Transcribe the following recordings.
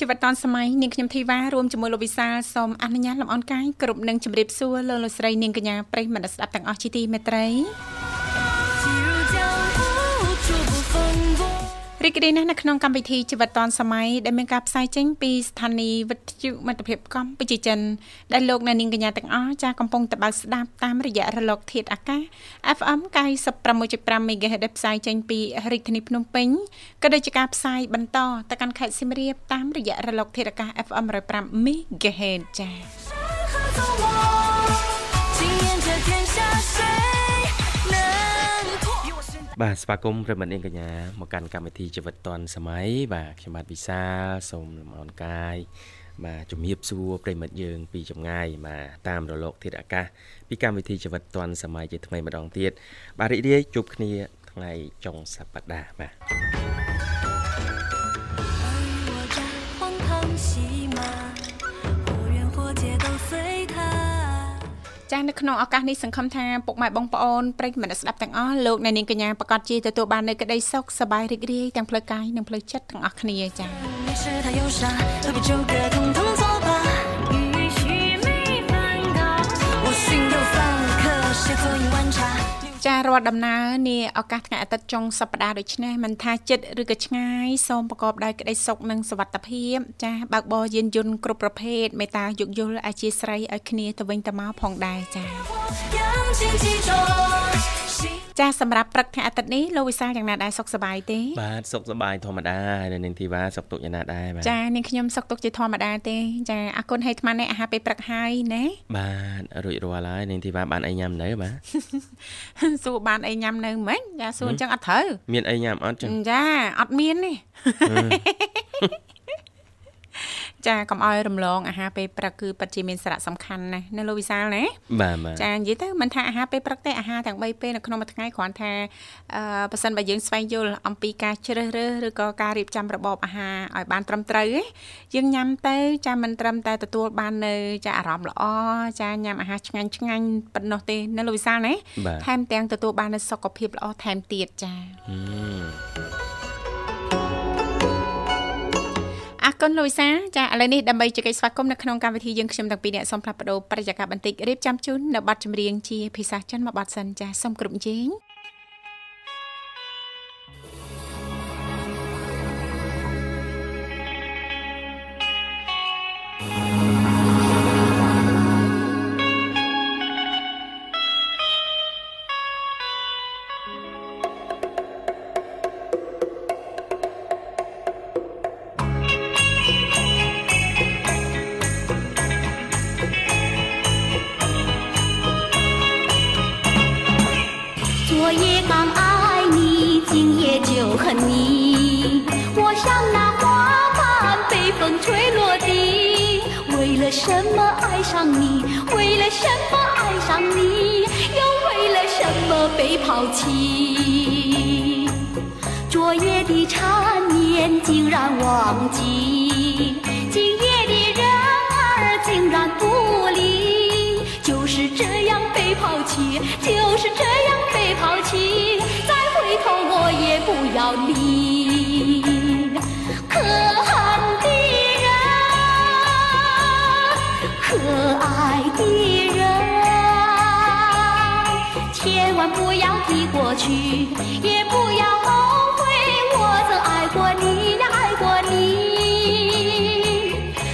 ជីវិតឌွန်សម័យនាងខ្ញុំធីវ៉ារួមជាមួយលោកវិសាលសូមអនុញ្ញាតលំអរកាយគ្រប់នឹងជម្រាបសួរលោកលោកស្រីនាងកញ្ញាប្រិយមិត្តស្ដាប់ទាំងអស់ជាទីមេត្រី រីករាយណាស់នៅក្នុងកម្មវិធីជីវិតឌွန်សម័យដែលមានការផ្សាយចេញពីស្ថានីយ៍វិទ្យុមិត្តភាពកម្ពុជាចិនដែលលោកអ្នកនាងកញ្ញាទាំងអស់ចាស់កំពុងតបស្ដាប់តាមរយៈរលកធាតុអាកាស FM 96.5 MHz ដែលផ្សាយចេញពីរាជធានីភ្នំពេញក៏ដូចជាការផ្សាយបន្តទៅកាន់ខេត្តសៀមរាបតាមរយៈរលកធាតុអាកាស FM 105 MHz ចា៎ បាទស្វាគមន៍ប្រិមត្តនាងកញ្ញាមកកាន់កម្មវិធីជីវិតឌွန်សម័យបាទខ្ញុំបាទវិសាលសូមលំអរកាយបាទជំរាបសួរប្រិមត្តយើង ពីចម្ងាយបាទតាមរលកធាតុអាកាសពីកម្មវិធីជីវិតឌွန်សម័យជាថ្មីម្ដងទៀតបាទរីករាយជួបគ្នាថ្ងៃចុងសប្តាហ៍បាទ ចាស់នៅក្នុងឱកាសនេះសង្ឃឹមថាពុកម៉ែបងប្អូនប្រិយមិត្តស្ដាប់ទាំងអស់លោកអ្នកនាងកញ្ញាប្រកាសជាទទួលបាននូវក្តីសុខសប្បាយរីករាយទាំងផ្លូវកាយនិងផ្លូវចិត្តទាំងអស់គ្នាចា៎ ចារាល់ដំណើរនាឱកាសថ្ងៃអាទិត្យចុងសប្តាហ៍ដូចនេះមិនថាចិត្តឬក៏ឆ្ងាយសូមប្រកបដោយក្តីសុខនិងសុវត្ថិភាពចាបើកបរយានយន្តគ្រប់ប្រភេទមេត្តាយោគយល់អធិស្ឋានឲ្យគ្នាទៅវិញទៅមកផងដែរចា ចាសម្រាប់ព្រឹកថ្ងៃអាទិត្យនេះលោកវិសាលយ៉ាងណាដែរសុខសប្បាយទេបាទសុខសប្បាយធម្មតានៅនាងធីវ៉ាសុខទុកយ៉ាងណាដែរបាទចានាងខ្ញុំសុខទុកជាធម្មតាទេចាអរគុណឲ្យអាត្មានេះអាហារពេលព្រឹកហើយណាបាទរួចរាល់ហើយនាងធីវ៉ាបានអីញ៉ាំនៅបាទសួរបានអីញ៉ាំនៅមិនចាសួរអញ្ចឹងអត់ត្រូវមានអីញ៉ាំអត់ចឹងចាអត់មានទេ ចាកុំឲ្យរំលងអាហារពេលព្រឹកគឺពិតជាមានសារៈសំខាន់ណាស់នៅលោកវិសាលណាបាទបាទចានិយាយទៅមិនថាអាហារពេលព្រឹកទេអាហារទាំង3ពេលនៅក្នុងមួយថ្ងៃគ្រាន់ថាអឺប៉ះសិនបើយើងស្វែងយល់អំពីការជ្រើសរើសឬក៏ការរៀបចំរបបអាហារឲ្យបានត្រឹមត្រូវយើងញ៉ាំទៅចាមិនត្រឹមតែទទួលបាននៅចាអារម្មណ៍ល្អចាញ៉ាំអាហារឆ្ងាញ់ឆ្ងាញ់ប៉ុណ្ណោះទេនៅលោកវិសាលណាថែមទាំងទទួលបាននៅសុខភាពល្អថែមទៀតចា អរគុណលូវីសាចាឥឡូវនេះដើម្បីជែកស្វាគមន៍នៅក្នុងកម្មវិធីយើងខ្ញុំទាំងពីរអ្នកសូមផ្លាស់ប្ដូរប្រតិកម្មបន្តិចរៀបចំជូននៅប័ណ្ណចម្រៀងជាភាសាចិនមួយប័ណ្ណសិនចាសូមគ្រប់ជេង 抛弃？昨夜的缠绵竟然忘记，今夜的人儿竟然不理。就是这样被抛弃，就是这样被抛弃，再回头我也不要你。可恨的人。可爱的，万不要提过去，也不要后悔，我曾爱过你呀，爱过你。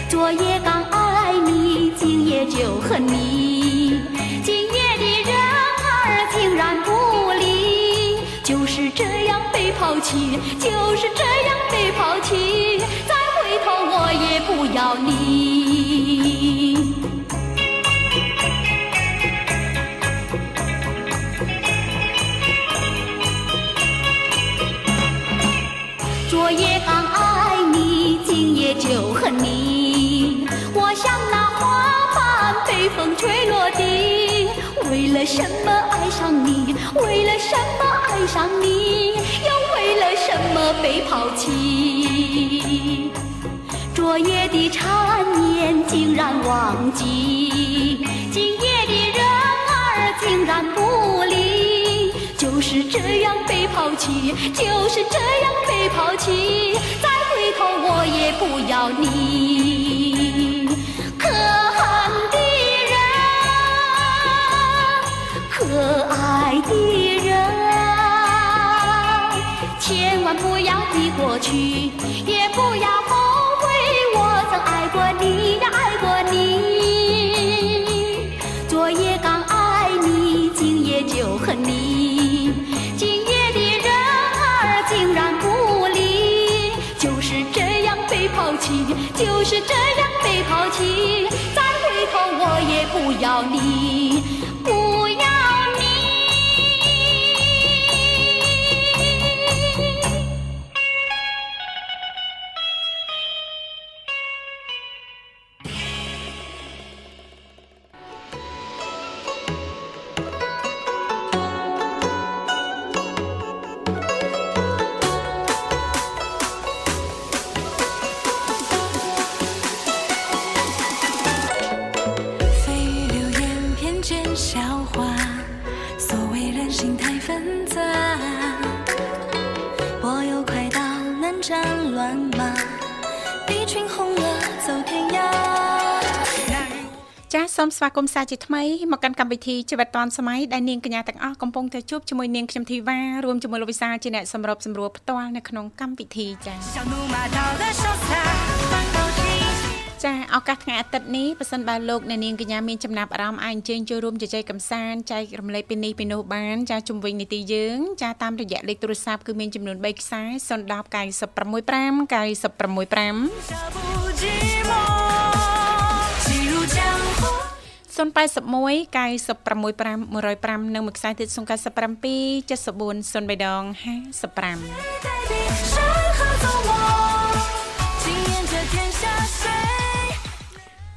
昨夜刚爱你，今夜就恨你，今夜的人儿竟然不理，就是这样被抛弃，就是这样被抛弃，再。回头我也不要你。风吹落地。为了什么爱上你？为了什么爱上你？又为了什么被抛弃？昨夜的缠绵竟然忘记，今夜的人儿竟然不理，就是这样被抛弃，就是这样被抛弃，再回头我也不要你，可爱的人。千万不要提过去，也不要后悔，我曾爱过你呀，爱过你。昨夜刚爱你，今夜就恨你。今夜的人儿竟然不理，就是这样被抛弃，就是这样被抛弃。再回头我也不要你，不 ស្វាគមន៍សាជាថ្មីមកកាន់កម្មវិធីជីវិតឌွန်សម័យដែលនាងកញ្ញាទាំងអស់កំពុងតែជួបជាមួយនាងខ្ញុំធីវ៉ារួមជាមួយលោកវិសាជាអ្នកសម្របសម្រួលផ្ទាល់នៅក្នុងកម្មវិធីចា៎ចាឱកាសថ្ងៃអាទិត្យនេះប៉ះសិនបើលោកអ្នកនាងកញ្ញាមានចំណាប់អារម្មណ៍អាចអញ្ជើញចូលរួមជជែកកម្សាន្តចែករំលែកពីនេះពីនោះបានចាជំវិញនីតិយើងចាតាមរយៈលេខទូរស័ព្ទគឺមានចំនួន3ខ្សែ010 965 965 081 965 105និងមួយខ្សែទៀត097 74 0355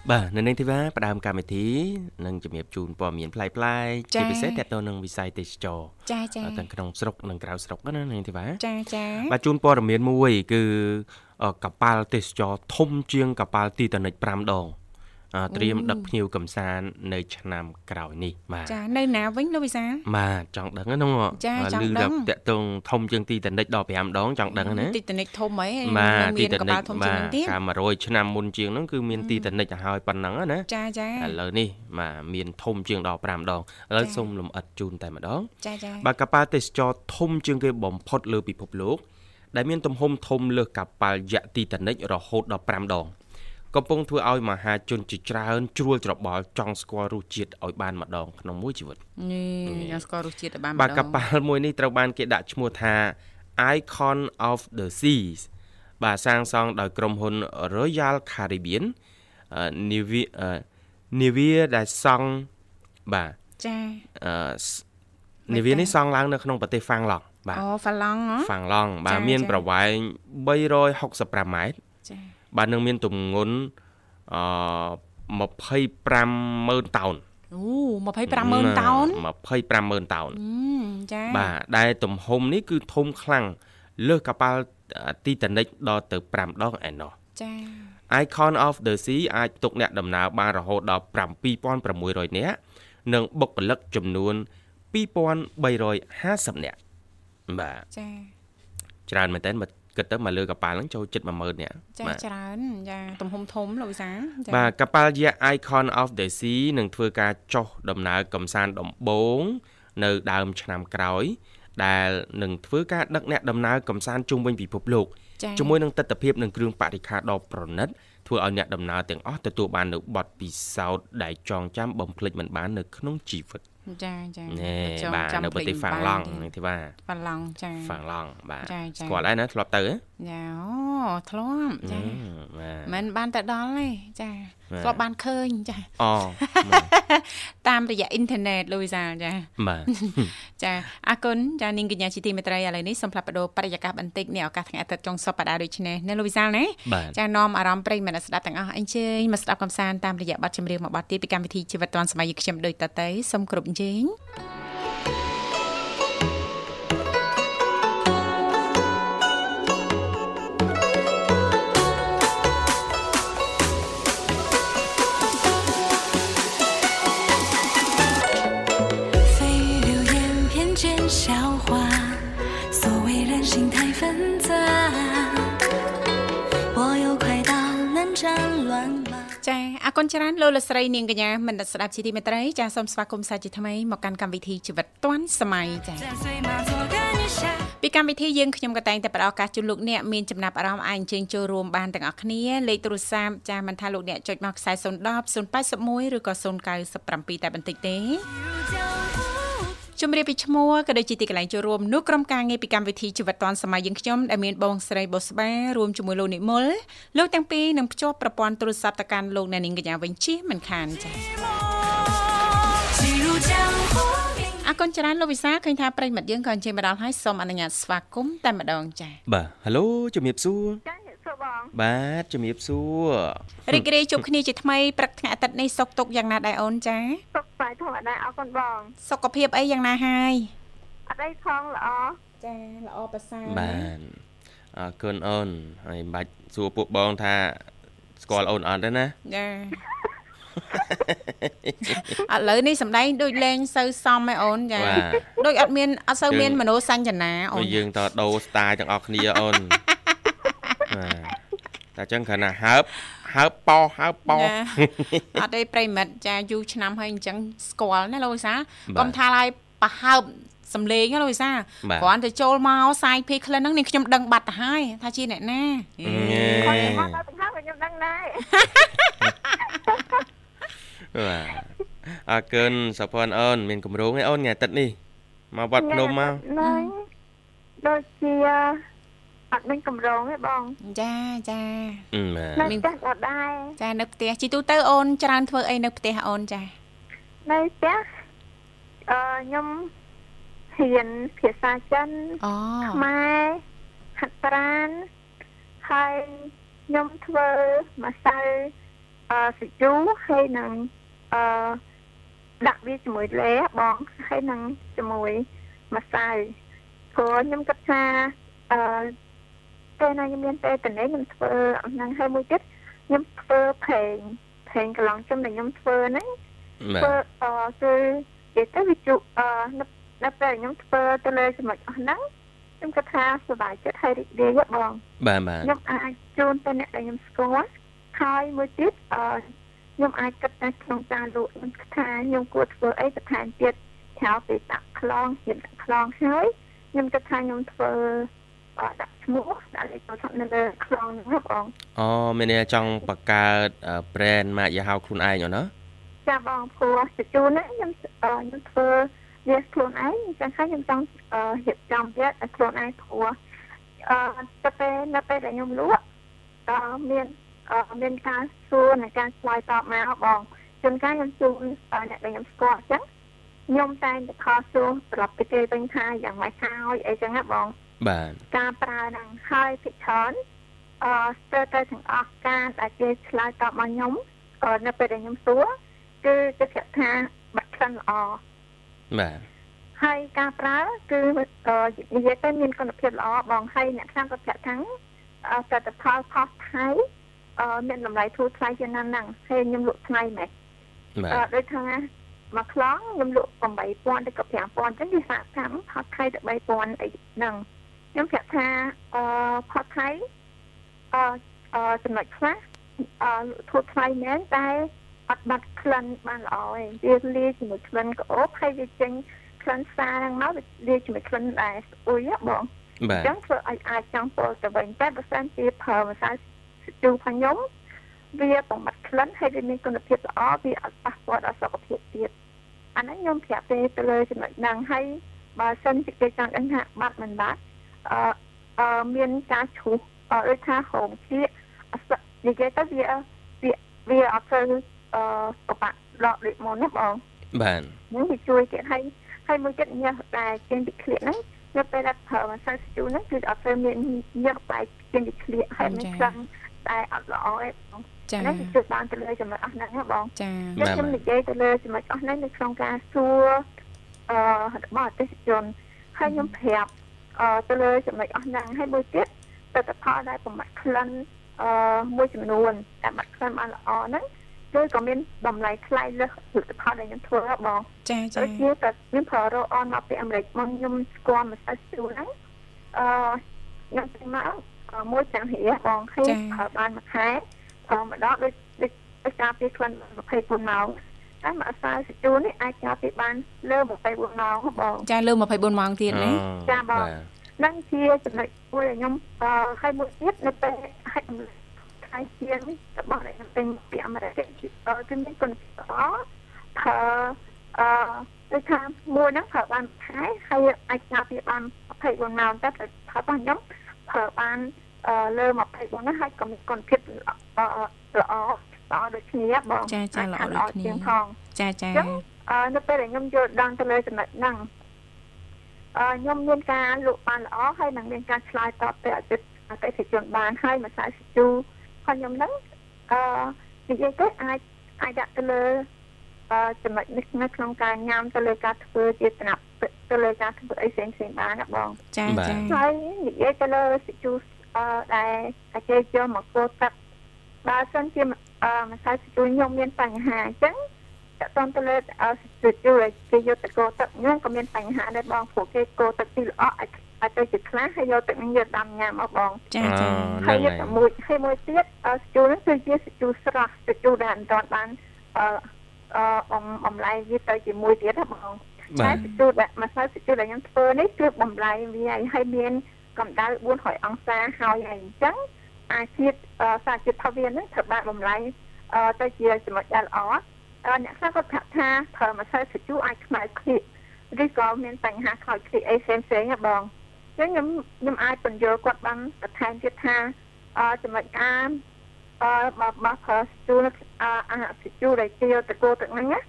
បាទនៅនាងធីវ៉ាផ្ដើមកម្មវិធីនឹងជំរាបជូនព័ត៌មានផ្លាយផ្លាយជាពិសេសតទៅនឹងវិស័យទេសចរចាចាទាំងក្នុងស្រុកនិងក្រៅស្រុកណានាងធីវ៉ាចាចាបាទជូនព័ត៌មានមួយ គឺកប៉ាល់ទេសចរធំជាងកប៉ាល់ទីតានិច5ដង ត្រៀមដឹកភ្ញៀវកំសាន្តនៅឆ្នាំក្រោយនេះបាទចានៅណាវិញលោកវិសាលបាទចង់ដឹងហ្នឹងចាចង់ឮដឹងថាតកតងធំជាងទីតានិចដល់5ដងចង់ដឹងណាទីតានិកធំហីបាទនៅមានកប៉ាល់ធំជាងបាទនឹងទៀតកាល100ឆ្នាំមុនជាងហ្នឹងគឺមានទីតានិចឲ្យហើយប៉ុណ្ណឹងណាចាចាឥឡូវនេះបាទមានធំជាងដល់5ដងឥឡូវចា៎សូមលំអិតជូនតែម្ដងចាចាបាទកប៉ាល់ទេសចរធំជាងគេបំផុតលើពិភពលោកដែលមានទំហំធំលើសកប៉ាល់យក្សទីតានិចរហូតដល់5ដង កំពុងធ្វើឲ្យមហាជនជាច្រើនជ្រួលច្របល់ចង់ស្គាល់រសជាតិឲ្យបានម្ដងក្នុងមួយជីវិតនេះយ៉ាងស្គាល់រសជាតិឲ្យបានបាទម្ដកងប៉ាល់មួយនេះត្រូវបានគេដាក់ឈ្មោះថា Icon of the Seas បាទសាងសង់ដោយក្រុមហ៊ុន Royal Caribbean អឺ Navy អឺ Navy ដែលសង់បាទចាអឺ Navy នេះសង់ឡើងនៅក្នុងប្រទេសហ្វាំងឡង់បាទអូហ្វាឡង់ហ៎ហ្វាំងឡង់បាទចា៎មានចា៎ប្រវែង365ម៉ែត្រចា បាទនឹងមានទម្ងន់អឺ250,000តោនអូ250,000តោន250,000តោនអឺចាបាទដែលទំហំនេះគឺធំខ្លាំងលើសកប៉ាល់ទីតានិចដល់ទៅ5ដងឯណោះចា Icon of the Sea អាចផ្ទុកអ្នកដំណើរបានរហូតដល់7600នាក់និងបុគ្គលិកចំនួន2350នាក់បាទចាច្រើនមែនតើមក គិតទៅមកលើកប៉ាល់ហ្នឹងចូលជិត10000នាក់ចាបាទច្រើនចាទំហំធំលោកវិសាលចាបាទកប៉ាល់យក្ស Icon of the Sea នឹងធ្វើការចុះដំណើរកំសាន្តដំបូងនៅដើមឆ្នាំក្រោយ ដែលនឹងធ្វើការដឹកអ្នកដំណើរកំសាន្តជុំវិញពិភពលោកចាជាមួយនឹងទស្សនវិជ្ជានិងគ្រឿងបរិក្ខារដ៏ប្រណិតធ្វើឲ្យអ្នកដំណើរទាំងអស់ទទួលបាននូវបទពិសោធន៍ដែលចងចាំបំភ្លេចមិនបាននៅក្នុងជីវិតហ ចាចាណែបាទនៅប្រទេសហ្វាំងឡង់នេះទីបាទហ្វាំងឡង់ចាហ្វាំងឡង់បាទចាចាស្គាល់ហើយណាធ្លាប់ទៅហ៎ចាអូ ធ្លាប់ចាបាទមិនបានទៅដល់ទេចាបាទធ្លាប់បានឃើញចាអូតាមរយៈអ៊ីនធឺណិតលូវីសាចាបាទចាអរគុណចានាងកញ្ញាជាទីមេត្រីឥឡូវនេះសូមផ្លាប់បដោបរិយាកាសបន្តិចនេះឱកាសថ្ងៃអាទិត្យចុងសប្តាហ៍ដូចនេះណាលូវីសាណាបាទចានាំអារម្មណ៍ប្រិយមិត្តអ្នកស្ដាប់ទាំងអស់អញ្ជើញមកស្ដាប់កំសាន្តតាមរយៈបទចម្រៀងមួយបទទៀតពីកម្មវិធីជីវិតឌွန်សម័យយើងខ្ញុំដូចតទៅសូមគោរពអញ្ជើញ蜚 អរគុណច្រើនលោកលស្រីនាងកញ្ញាមិនដិតស្ដាប់ជាទីមេត្រីចាសូមស្វាគមន៍សាជាថ្មីមកកាន់កម្មវិធីជីវិតឌွန်សម័យចាពីកម្មវិធីយើងខ្ញុំក៏តែងតែផ្ដល់ឱកាសជូនលោកអ្នកមានចំណាប់អារម្មណ៍អាចអញ្ជើញចូលរួមបានទាំងអស់គ្នាលេខទូរស័ព្ទចាមិនថាលោកអ្នកចុចមកខ្សែ010 081ឬក៏097តែបន្តិចទេ ជំរាបពីឈ្មោះក៏ដូចជាទីកន្លែងចូលរួមនោះក្រុមការងារពីកម្មវិធីជីវិតឌွန်សម័យយើងខ្ញុំដែលមានបងស្រីបុស្បារួមជាមួយលោកនិមលលោកទាំងពីរនឹងភ្ជាប់ប្រព័ន្ធទូរស័ព្ទទៅកាន់លោកអ្នកនាងកញ្ញាវិញជិះមិនខានចា៎អរគុណច្រើនលោកវិសាឃើញថាប្រិមិត្តយើងក៏អញ្ជើញមកដល់ហើយសូមអនុញ្ញាតស្វាគមន៍តែម្ដងចា៎បាទហេឡូជំរាបសួរចា៎ បងបាទជំរាបសួររីករាយជួបគ្នាជាថ្មីព្រឹកថ្ងៃអាទិត្យនេះសុខទុក្ខយ៉ាងណាដែរអូនចាសុខសប្បាយធម្មតាអរគុណបង សុខភាពអីយ៉ាងណាហើយអត់អីផងល្អចាល្អប្រសើរបាទអរគុណអូនហើយមិនបាច់សួរពួកបងថាស្គាល់អូនអត់ទេណាចាឥឡូវនេះសំដែងដូចលេងសូវសមឯអូនចាបាទដូចអត់មានអត់សូវមានយើងមនោសញ្ចនាអូព្រោះនយើងតដូរ style ទាំងអស់គ្នាអូន បាទតែចឹងគ្រាន់តែហើបហើបប៉ោហើបប៉ោចាអត់ទេប្រិមិត្តចាយូរឆ្នាំហើយអញ្ចឹងស្គាល់ណាលោកវិសាបាទកុំថាឡើយប្រហើបសំលេងណាលោកវិសាបាទគ្រាន់តែចូលមកសាយភីក្លិនហ្នឹងនាងខ្ញុំដឹងបាត់ទៅហើយថាជាអ្នកណាញ៉េគាត់មកដល់ទាំងហើយក៏ខ្ញុំដឹងដែរបាទអរគុណសុភ័ណ្ឌអូនមានកម្រងឯអូនថ្ងៃអាទិត្យនេះមកវត្តភ្នំមកហ្នឹងដូចជា អត់មានកម្រងទេបងចាចាអឺបាទនៅផ្ទះក៏ដែរចានៅផ្ទះជីទូទៅអូនច្រើនធ្វើអីនៅផ្ទះអូនចានៅផ្ទះអឺខ្ញុំហ៊ានភាសាចិនអូខ្មែរហាត់ប្រានហើយខ្ញុំធ្វើម្សៅអឺសាជូហើយនឹងអឺដាក់វាជាមួយលេបងហើយនឹងជាមួយម្សៅព្រោះខ្ញុំគិតថាអឺ ពេលណាខ្ញុំមានពេលតនេះខ្ញុំធ្វើអំណឹងហើយមួយទៀតខ្ញុំធ្វើផេងផេងកន្លងចំដែលខ្ញុំធ្វើហ្នឹងបាទធ្វើអឺគឺនិយាយទៅវាជុអឺនៅនៅពេលខ្ញុំធ្វើទៅលើចំណុចអស់ហ្នឹងខ្ញុំគិតថាសុបាយចិត្តហើយរីករាយហ៎បងបាទបាទខ្ញុំអាចជូនទៅអ្នកដែលខ្ញុំស្គាល់ហើយមួយទៀតអឺខ្ញុំអាចគិតតែក្នុងការលក់ខ្ញុំគិតថាខ្ញុំគួរធ្វើអីបន្ថែមទៀតក្រៅពីដាក់ខ្លងទៀតដាក់ខ្លងហើយខ្ញុំគិតថាខ្ញុំធ្វើអឺ ដាក់ឈ្មោះដាក់លេខទូរស័ព្ទនៅលើខ្លងហ្នឹងហ៎បងអូមានន័យថាចង់បង្កើតអឺ brand ម៉ាកយីហោខ្លួនឯងអូនណាចាបងព្រោះជជូនហ្នឹងខ្ញុំអឺខ្ញុំធ្វើវាខ្លួនឯងអញ្ចឹងហើយខ្ញុំចង់អឺរៀបចំវាឲ្យខ្លួនឯងព្រោះអឺទៅពេលនៅពេលដែលខ្ញុំលក់អឺមានអឺមានការសួរនិងការឆ្លើយតបមកបងជួនកាលខ្ញុំជូនអឺអ្នកដែលខ្ញុំស្គាល់អញ្ចឹងខ្ញុំតែងតែខលសួរប្រាប់ទៅគេវិញថាយ៉ាងម៉េចហើយអីចឹងណាបង បាទការប្រើហ្នឹងហើយភិកច្រើនអឺស្ទើរទៅទាំងអស់ការដែលគេឆ្លើយតបមកខ្ញុំអឺនៅពេលដែលខ្ញុំសួរគឺគេប្រាប់ថាបាត់ក្លិនល្អបាទហើយការប្រើគឺអឺនិយាយទៅមានគុណភាពល្អបងហើយអ្នកខ្លះក៏ប្រាប់ថាអឺផលិតផលខុសថៃអឺមានតម្លៃធូរថ្លៃជាងណាស់ហ្នឹងហើយខ្ញុំលក់ថ្លៃមែនបាអឺទដូចថាមួយខ្លងខ្ញុំលក់8000ទៅក៏5000អញ្ចឹងវាសាកកម្មផតថៃទៅ3000អីហ្នឹង ខ្ញុំប្រាប់ថាអឺផតថៃអឺអឺចំណុចខ្លះអឺធូរថ្លៃមែនតែអត់បាត់ក្លិនបានល្អទេវាលាយជាមួយក្លិនក្អូបហើយវាចេញក្លិនសាហ្នឹងមកវាលាយជាមួយក្លិនដែរស្អុយហ៎បងបាអទញ្ចឹងធ្វើឲ្យអាចចង់ពោលទៅវិញតែបើសិនជាប្រើម្សៅជូរផងខ្ញុំវាបំបត្តិក្លិនហើយវាមានគុណភាពល្អវាអត់ប៉ះពាល់ដល់សុខភាពទៀតអាហ្នឹងខ្ញុំប្រាប់ទេទៅលើចំណុចហ្នឹងហើយបើសិនជាគេចង់ដឹងថាបាត់មិនបាត់ អឺអឺមានការឈូសដូចថាហងជានិយាយទៅវាវាវាអត់ទៅអឺបបាក់ដកដូចមុនណាបងបាទហ្នឹងវាជួយទៀតហើយហើយមួយទៀតញើសដែលចេញពីក្លៀកហ្នឹងនៅពេលដែលប្រើម្សៅស្ជូរហ្នឹងគឺអត់ទៅមានញើសបែកចេញពីក្លៀកហើយមានក្លិនតែអត់ល្អទេបងចាហ្នឹងគឺជួយបានទៅលើចំណុចអស់ហ្នឹងណាបងចាខ្ញុំខ្ញុំនិយាយទៅលើចំណុចអស់ហ្នឹងនៅក្នុងការសួរអឺរបស់អតិថិជនហើយខ្ញុំប្រាប់អឺ ទៅលើចំណុចអស់ហ្នឹងហើយមួយទៀតទិដ្ឋផលដែលប្រមាត់ក្លិនអឺមួយចំនួនតែបាត់ក្លិនបានល្អហ្នឹងគឺក៏មានតម្លៃថ្លៃលើសផលិតផលដែលខ្ញុំធ្វើហ៎បងចាចាដូចជាតែខ្ញុំប្រើរ៉ូអនមកពីអាមេរិកមកខ្ញុំស្គាល់ម្សៅស្ទូហ្នឹងអឺខ្ញុំទៅមកអឺមួយចាំងរៀបងហើយប្រើបានមួយខែប្រើម្ដងដូចដូចដូចការពីក្លិន24ម៉ោង តែម្សៅស្ទូនេះអាចការពីបានលើ24ម៉ោងហ៎បងចាលើ24ម៉ោងទៀតណាចាបងបាទនឹងជាចំណុចមួយដែលខ្ញុំអឺហើយមួយទៀតនៅពេលហើយខែជាងនេះរបស់ដែលខ្ញុំទិញពីអាមេរិកគឺគឺមានគុណភាពល្អប្រើអឺដូចថាមួយហ្នឹងប្រើបានខែហើយអាចការពារបាន24ម៉ោងតែប្រើរបស់ខ្ញុំប្រើបានអឺលើ24ហ្នឹងហើយក៏មានគុណភាពល្អល្អ ល្អដូចគ្នាបងចាចាល្អដូចគ្នាជាងផងចាចាចឹងអឺនៅពេលដែលខ្ញុំយល់ដឹងទៅលើចំណុចហ្នឹងអឺខ្ញុំមានការលក់បានល្អហើយនឹងមានការឆ្លើយតបទៅអតិថិអតិថិជនបានហើយម្សៅស្ជូរបស់ខ្ញុំហ្នឹងអឺនិយាយទៅអាចអាចដាក់ទៅលើអឺចំណុចនេះនៅក្នុងការញ៉ាំទៅលើការធ្វើជាស្នាប់ទៅលើការធ្វើអីផ្សេងផ្សេងៗបានណាបងចាចាហើយនិយាយទៅលើស្ជូអឺដែលតែគេយកមកគោទឹក បើសិនជាអឺម្សៅស្ជូខ្ញុំមានបញ្ហាអញ្ចឹងតើតទៅលើអឺស្ជូរគេយកទៅកោទឹកហ្នឹងក៏មានបញ្ហាដែរបងព្រោះគេកោទឹកពីល្អអាចអាចទៅជាខ្លះហើយយកទឹកហ្នឹងយកដាំញ៉ាំមកបងចាចាហើយហ្នឹងយកហើយតែមួយហើយមួយទៀតអឺស្ជូរហ្នឹងគឺជាស្ជូរស្រស់ស្ជូរដែលមិនទាន់បានអឺអឺបំបំលែងវាទៅជាមួយទៀតណាបងបាតែទស្ជូរដែលម្សៅស្ជូរដែលខ្ញុំធ្វើនេះគឺបំលែងវាឲ្យហើយមានកម្ដៅ400អង្សាហើយហើយអញ្ចឹង អាជាតិអឺសារជាតិថាវាហ្នឹងត្រូវបានបំលែងអឺទៅជាចំណុចដែលល្អអឺអ្នកខ្លះគាត់ប្រាប់ថាប្រើម្សៅសាជូអាចខ្មៅគ្លៀកឬក៏មានបញ្ហាខ្លោចគ្លៀកអីផ្សេងផ្សេងៗហ៎បងអញ្ចឹងខ្ញុំខ្ញុំអាចបញ្យល់គាត់បានបន្ថែមទៀតថាអឺចំណុចអានអឺមកមកប្រើសាជូនៅអឺអាសាជូដែលជាតកោទឹកហ្នឹងណា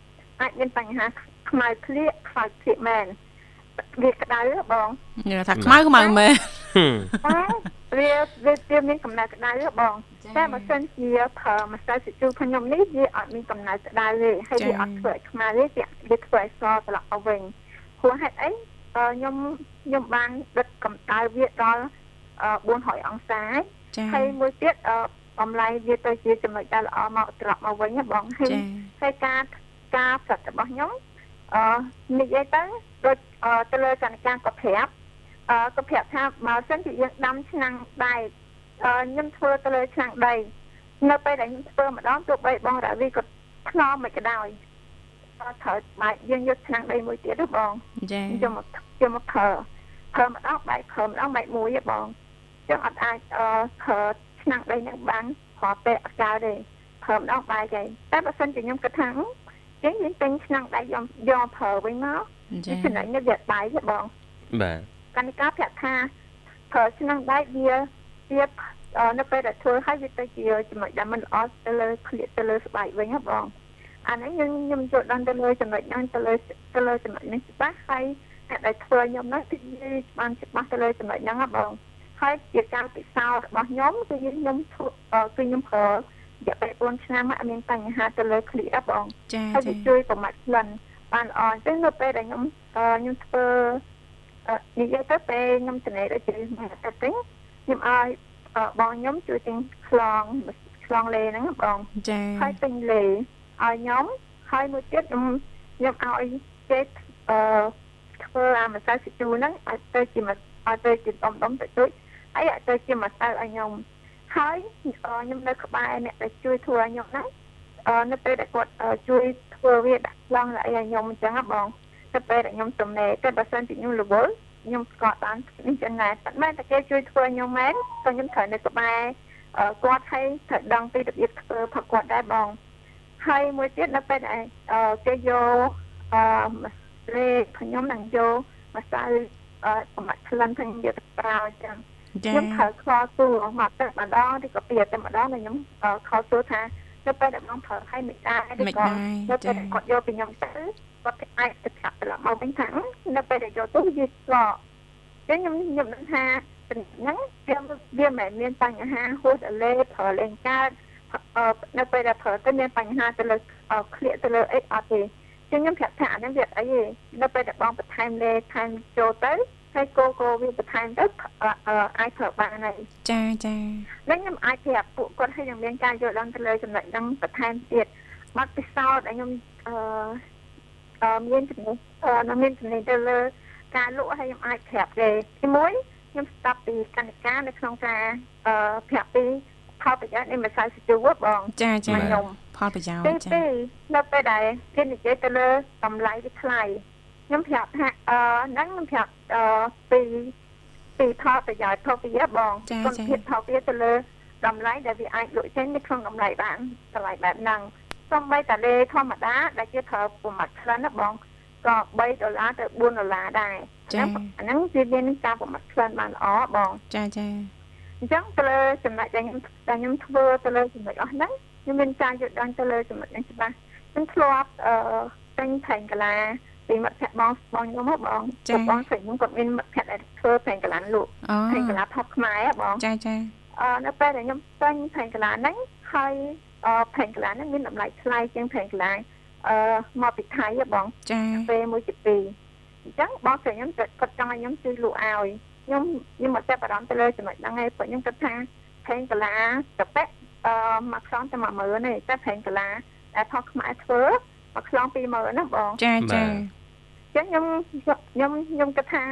អាចមានបញ្ហាខ្មៅគ្លៀកខ្លោចគ្លៀកមែនវាក្តៅហ៎បងនិយាយថាខ្មៅខ្មៅមែនហឹមតែ វាវាវាមានកំណៅក្តៅហ៎បងតែបើសិនជាប្រើម្សៅសាជូខ្ញុំនេះវាអត់មានកំណៅក្តៅទេហើយវាអត់ធ្វើឲ្យខ្មៅទេវាវាធ្វើឲ្យសត្រឡប់មកវិញព្រោះហេតុអីអឺខ្ញុំខ្ញុំបានដិតកម្ដៅវាដល់អឺ400អង្សាចាហើយមួយទៀតអឺបំលែងវាទៅជាចំណុចដែលល្អមកត្រឡប់មកវិញណាបងហើយចាហើយការការផ្សិតរបស់ខ្ញុំអឺនិយាយទៅដូចអឺទៅលើសកម្មការក៏ប្រាប់អឺ ក៏ប្រាប់ថាបើសិនជាយើងដាំឆ្នាំងដែកអឺខ្ញុំធ្វើទៅលើឆ្នាំងដីនៅពេលដែលខ្ញុំធ្វើម្ដងទោះបីបងរាវីក៏ខ្នងមិនក៏ដោយអត់ត្រូវបែកយើងយកឆ្នាំងដីមួយទៀតទេបងចាយកមកយកមកប្រើប្រើម្ដងបែកប្រើម្ដងបែកមួយទេបងអញ្ចឹងអត់អាចអឺប្រើឆ្នាំងដីនឹងបានព្រោះពេលអត់កើតទេប្រើម្ដងបែកទេតែបើសិនជាខ្ញុំគិតថាអញ្ចឹងយើងទិញឆ្នាំងដីយកយកប្រើវិញមកចាចំណុចនេះវាបែកទេបងបាទ កានិកាប្រាប់ថាប្រើឆ្នាំងដែកវាវាអឺនៅពេលដែលធ្វើឲ្យវាទៅជាចំណុចដែលមិនល្អទៅលើក្លៀកទៅលើស្បែកវិញណាបងអានេះខ្ញុំខ្ញុំចូលដល់ទៅលើចំណុចហ្នឹងទៅលើទៅលើចំណុចនេះច្បាស់ហើយអ្នកដែលធ្វើខ្ញុំហ្នឹងគឺនិយាយបានច្បាស់ទៅលើចំណុចហ្នឹងណាបងហើយជាការពិសោធន៍របស់ខ្ញុំគឺខ្ញុំធ្វើអឺគឺខ្ញុំប្រើរយៈពេល4ឆ្នាំមកអត់មានបញ្ហាទៅលើក្លៀកណាបងចាហើយចាវាជួយប្រមាត់ក្លិនបានល្អអញ្ចឹងនៅពេលដែលខ្ញុំអឺខ្ញុំធ្វើអឺ និយាយទៅពេលខ្ញុំត្នេដូចជាមកទៅទិញខ្ញុំឲ្យអឺបងខ្ញុំជួយទិញខ្លងខ្លងលេហ្នឹងណាបងចាហើយទិញលេឲ្យខ្ញុំហើយមួយទៀតខ្ញុំខ្ញុំឲ្យគេអឺធ្វើអាម្សៅស៊ីជូរហ្នឹងឲ្យទៅជាម្ឲ្យទៅជាដុំដុំទៅជួយហើយឲ្យទៅជាម្សៅឲ្យខ្ញុំហើយអឺខ្ញុំនៅក្បែរអ្នកដែលជួយធ្វើឲ្យខ្ញុំហ្នឹងអឺនៅពេលដែលគាត់អឺជួយធ្វើវាដាក់ឡងឲ្យខ្ញុំអញ្ចឹងណាបង ទៅពេលដែលខ្ញុំទំនេរតែបើសិនជាខ្ញុំរវល់ខ្ញុំស្គាល់បាននេះចឹងដែរតែមែនតែគេជួយធ្វើខ្ញុំមែនក៏ខ្ញុំត្រូវនៅក្បែរអឺគាត់ឲ្យត្រូវដឹងពីរបៀបធ្វើផឹកគាត់ដែរបងហើយមួយទៀតនៅពេលដែលអឺគេយកអអឺលេខ្ញុំនឹងយកម្សៅអឺប្រមាត់ក្លិនខ្ញុំយកទៅប្រើអញ្ចឹងចាខ្ញុំត្រូវខលសួរមកទឹកម្ដងឬក៏ពីតែម្ដងហើយខ្ញុំខលសួរថា ទៅពេលដែលបងប្រើឲ្យមិនដែរឬមិនក៏ដែរនៅចាពេលគាត់យកពីខ្ញុំទៅគាត់អាចទៅប្រាប់ត្រឡប់មកវិញថានៅពេលដែលយកទៅវាស្លកអញ្ចឹងខ្ញុំខ្ញុំនឹងថាហ្នឹងវាវាមិនមានបញ្ហាហួសអលេប្រើលេងកើតអឺនៅពេលដែលប្រើទៅមានបញ្ហាទៅលើក្លៀកទៅលើអីអត់ទេអញ្ចឹងខ្ញុំប្រាប់ថាអាហ្នឹងវាអីទេនៅពេលដែលបងបន្ថែមលេថែមចូលទៅ ហើយកូកូវាបន្ថែមទៅអាចប្រើបានហើយចាចាហើយខ្ញុំអាចប្រាប់ពួកគាត់ឲ្យនឹងមានការយល់ដឹងទៅលើចំណុចហ្នឹងបន្ថែមទៀតបាត់ពិសោធន៍ដែលខ្ញុំអឺអឺមានចំណេះអឺមានចំណេះទៅលើការលក់ឲ្យខ្ញុំអាចប្រាប់ទេទីមួយខ្ញុំស្ដាប់ពីកណ្ឌការនៅក្នុងការអឺប្រាប់ពីផលប្រយោជន៍នៃម្សៅសាជូបងចាចាមកខ្ញុំផលប្រយោជន៍ទីចាពីរនៅពេលដែលគេនិយាយទៅលើតម្លៃវាថ្លៃ ខ្ញុំប្រាប់ថាអឺហ្នឹងខ្ញុំប្រាប់អឺពីពីផលប្រយោជន៍ផលប្រយោជន៍បងចាគុណចាភាពផលវាទៅលើតម្លៃដែលវាអាចលក់ចេញនៅក្នុងតម្លៃបានតម្លៃបែបហ្នឹងសូម្បីតែលេធម្មតាដែលគេប្រើប្រមាត់ក្លិនណាបងក៏3ដុល្លារទៅ4ដុល្លារដែរចាអាហ្នឹងវាមានការប្រមាត់ក្លិនបានល្អបងចាចាអញ្ចឹងទៅលើចំណុចដែលខ្ញុំដែលខ្ញុំធ្វើទៅលើចំណុចអស់ហ្នឹងខ្ញុំមានការយល់ដឹងទៅលើចំណុចហ្នឹងច្បាស់ខ្ញុំធ្លាប់អឺទិញផែងកាឡា ពីមិត្តភក្តិបងបងខ្ញុំហ៎បងបងស្រីខ្ញុំគាត់មានមិត្តភក្តិដែលធ្វើផែងកាឡាលក់អូផែងកាឡាថប់ខ្មែរហ៎បងចាចាអឺនៅពេលដែលខ្ញុំទិញផែងកាឡាហ្នឹងហើយអឺផែងកាឡាហ្នឹងមានតម្លៃថ្លៃជាងផែងកាឡាអឺមកពីថៃហ៎បងចាពេលមួយជាពីរអញ្ចឹងបងស្រីខ្ញុំគាត់ចង់ឲ្យខ្ញុំជួយលក់ឲ្យខ្ញុំខ្ញុំមកចាប់អារម្មណ៍ទៅលើចំណុចហ្នឹងឯងព្រោះខ្ញុំគិតថាផែងកាឡាកាប៉ិអឺមកខ្លងតែ10000ទេតែផែងកាឡាដែលថោះខ្មែរធ្វើមកខ្លង20000ណាបងចាចាអញ្ចឹងខ្ញុំខ្ញុំខ្ញុំគិតថា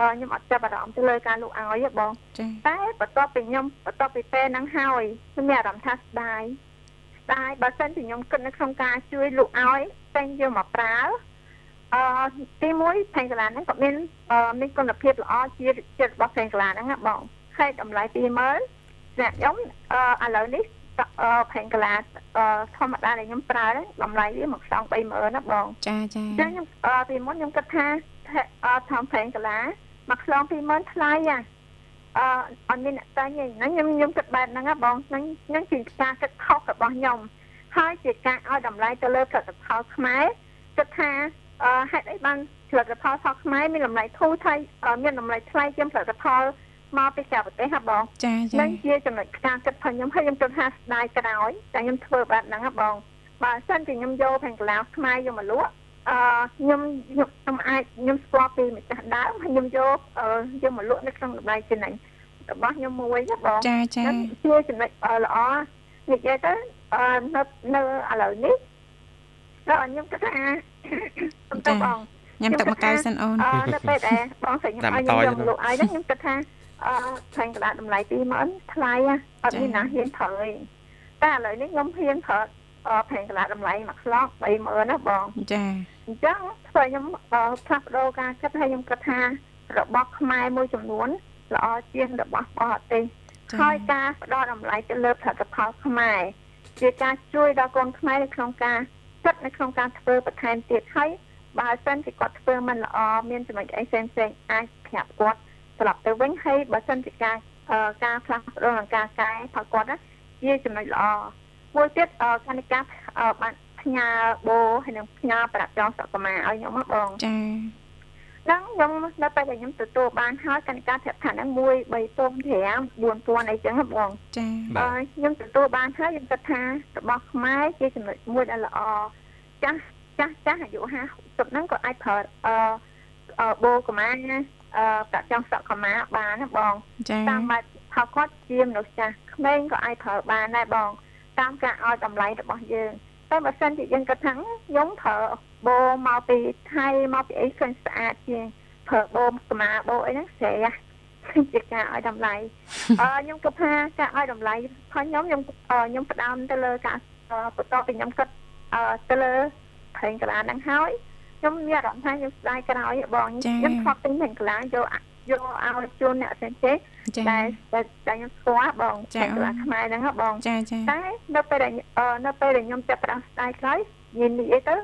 អឺខ្ញុំអត់ចាប់អារម្មណ៍ទៅលើការលក់ឲ្យទេបងចាតែបន្ទាប់ពីខ្ញុំបន្ទាប់ពីពេលហ្នឹងហើយខ្ញុំមានអារម្មណ៍ថាស្ដាយស្ដាយបើសិនជាខ្ញុំគិតនៅក្នុងការជួយលក់ឲ្យតែងយកមកប្រើអឺទីមួយផែងកាឡាហ្នឹងក៏មានអឺមានគុណភាពល្អជាជារបស់ផែងកាឡាហ្នឹងណាបងហើយតម្លៃ20000សម្រាប់ខ្ញុំអឺឥឡូវនេះ អឺផែងកាឡាអឺធម្មតាដែលខ្ញុំប្រើហ្នឹងតម្លៃវាមកខ្សង30000ណាបងចាចាអញ្ចឹងខ្ញុំអឺពីមុនខ្ញុំគិតថាអឺថងផែងកាឡាមកខ្សង20000ថ្លៃហ่ะអឺអត់មានអ្នកតែងទេហ្នឹងខ្ញុំខ្ញុំគិតបែបហ្នឹងណាបងហ្នឹងហ្នឹងជាការគិតខុសរបស់ខ្ញុំហើយជាការឲ្យតម្លៃទៅលើផលិតផលខ្មែរគិតថាអឺហេតុអីបានផលិតផលផលខ្មែរមានតម្លៃធូរថៃអឺមានតម្លៃថ្លៃជាងផលិតផល មកពីក្រៅប្រទេសហ៎បងចាចាហ្នឹងជាចំណុចការគិតរបស់ខ្ញុំហើយខ្ញុំគិតថាស្ដាយក្រោយតែខ្ញុំធ្វើបែបហ្នឹងណាបងបើសិនជាខ្ញុំយកផែនក្លាខ្មែរយកមកលក់អឺខ្ញុំខ្ញុំខ្ញុំអាចខ្ញុំស្គាល់ពីម្ចាស់ដើមហើយខ្ញុំយកអឺយកមកលក់នៅក្នុងតម្លៃចំណេញរបស់ខ្ញុំមួយណាបងចាចាហ្នឹងជាចំណុចអឺល្អនិយាយទៅអឺនៅនៅឥឡូវនេះដល់ខ្ញុំគិតថាខ្ញុំទៅបងញ៉ាំទឹកមកកៅសិនអូនអឺនៅពេលដែលបងស្រីខ្ញុំឲ្យខ្ញុំយកមកលក់ឲ្យហ្នឹងខ្ញុំគិតថា អឺផ្សេងកណ្ដាលតម្លៃ20000ថ្លៃហ៎អត់មានណាហ៊ានប្រើទេតែឥឡូវនេះខ្ញុំហ៊ានប្រើអឺផ្សេងកណ្ដាលតម្លៃមួយខ្លោង30000ណាបងចាអញ្ចឹងធ្វើខ្ញុំអឺផ្លាស់ប្ដូរការគិតហើយខ្ញុំគិតថារបស់ខ្មែរមួយចំនួនល្អជាងរបស់បរទេសចាហើយការផ្ដល់តម្លៃទៅលើផលិតផលខ្មែរជាការជួយដល់កូនខ្មែរនៅក្នុងការចិត្តនៅក្នុងការធ្វើបន្ថែមទៀតហើយបើសិនជាគាត់ធ្វើមិនល្អមានចំណុចអីផ្សេងផ្សេងៗអាចប្រាប់គាត់ ត្រឡប់ទៅវិញហើយបើសិនជាការអឺការផ្លាស់ប្ដូរនិងការកែផលគាត់ណាជាចំណុចល្អមួយទៀតអឺកានិកាអឺបានផ្ញើបូហើយនិងផ្ញើប្រាក់ចងសកមាឲ្យខ្ញុំហ៎បងចាហ្នឹងខ្ញុំនៅពេលដែលខ្ញុំទទួលបានហើយកានិកាប្រាប់ថាហ្នឹង1 3,500 4000អីចឹងហ៎បងចាបាទអឺខ្ញុំទទួលបានហើយខ្ញុំគិតថារបស់ខ្មែរជាចំណុចមួយដែលល្អចាស់ចាស់ចាស់អាយុ50ហ្នឹងក៏អាចប្រើអឺអឺបូកម្មាអឺ ប្រាក់ចង់សក់កម្មាបានណាបងចាតាមបែបផលគាត់ជាមនុស្សចាស់ក្មេងក៏អាចប្រើបានដែរបង តាមការឲ្យតម្លៃរបស់យើងតែបើសិនជាយើងគិតថាខ្ញុំប្រើបូមកពីថៃមកពីអីឃើញស្អាតជាងប្រើបូកម្មាបូអីហ្នឹងស្រែជាការឲ្យតម្លៃអឺខ្ញុំគិតថាការឲ្យតម្លៃផងខ្ញុំខ្ញុំអឺខ្ញុំផ្ដើមទៅលើការអឺបន្ទាប់ពីខ្ញុំគិតអឺទៅលើប្រេងកាឡាហ្នឹងហើយ ខ្ញុំមានអារម្មណ៍ថាខ្ញុំស្ដាយក្រោយបងខ្ញុំខកទិញប្រេងកាឡាយកយកឲ្យជូនអ្នកផ្សេងទេចាតែតែតែខ្ញុំស្គាល់បងប្រេងកាឡាខ្មែរហ្នឹងហ៎បងចាចាតែនៅពេលដែលអឺនៅពេលដែលខ្ញុំចាប់ផ្ដើមស្ដាយក្រោយនិយាយនិយាយទៅ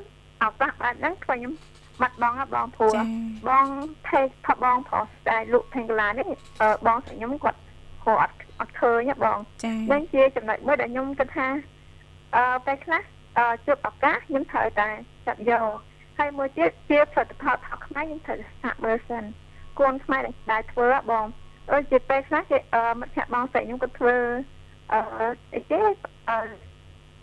អឱកាសបែបហ្នឹងធ្វើខ្ញុំបាត់បង់ហ่ะបងព្រោះចាបងថេថាបងប្រុសដែលលក់ពេញកន្លានេះអឺបងស្រីខ្ញុំគាត់គាត់អត់អត់ឃើញហ៎បងចានឹងជាចំណុចមួយដែលខ្ញុំគិតថាអឺពេលខ្លះអឺជួបឱកាសខ្ញុំត្រូវតែចាប់យក ហើយមួយទៀតជាផលិតផលថោកខ្មែរខ្ញុំត្រូវសាកមើលសិនគួនខ្មែរដែលដែលធ្វើហ៎បងដូចជាពេលខ្លះគេអឺមិត្តភក្តិបងស្រីខ្ញុំក៏ធ្វើអឺអីគេអឺ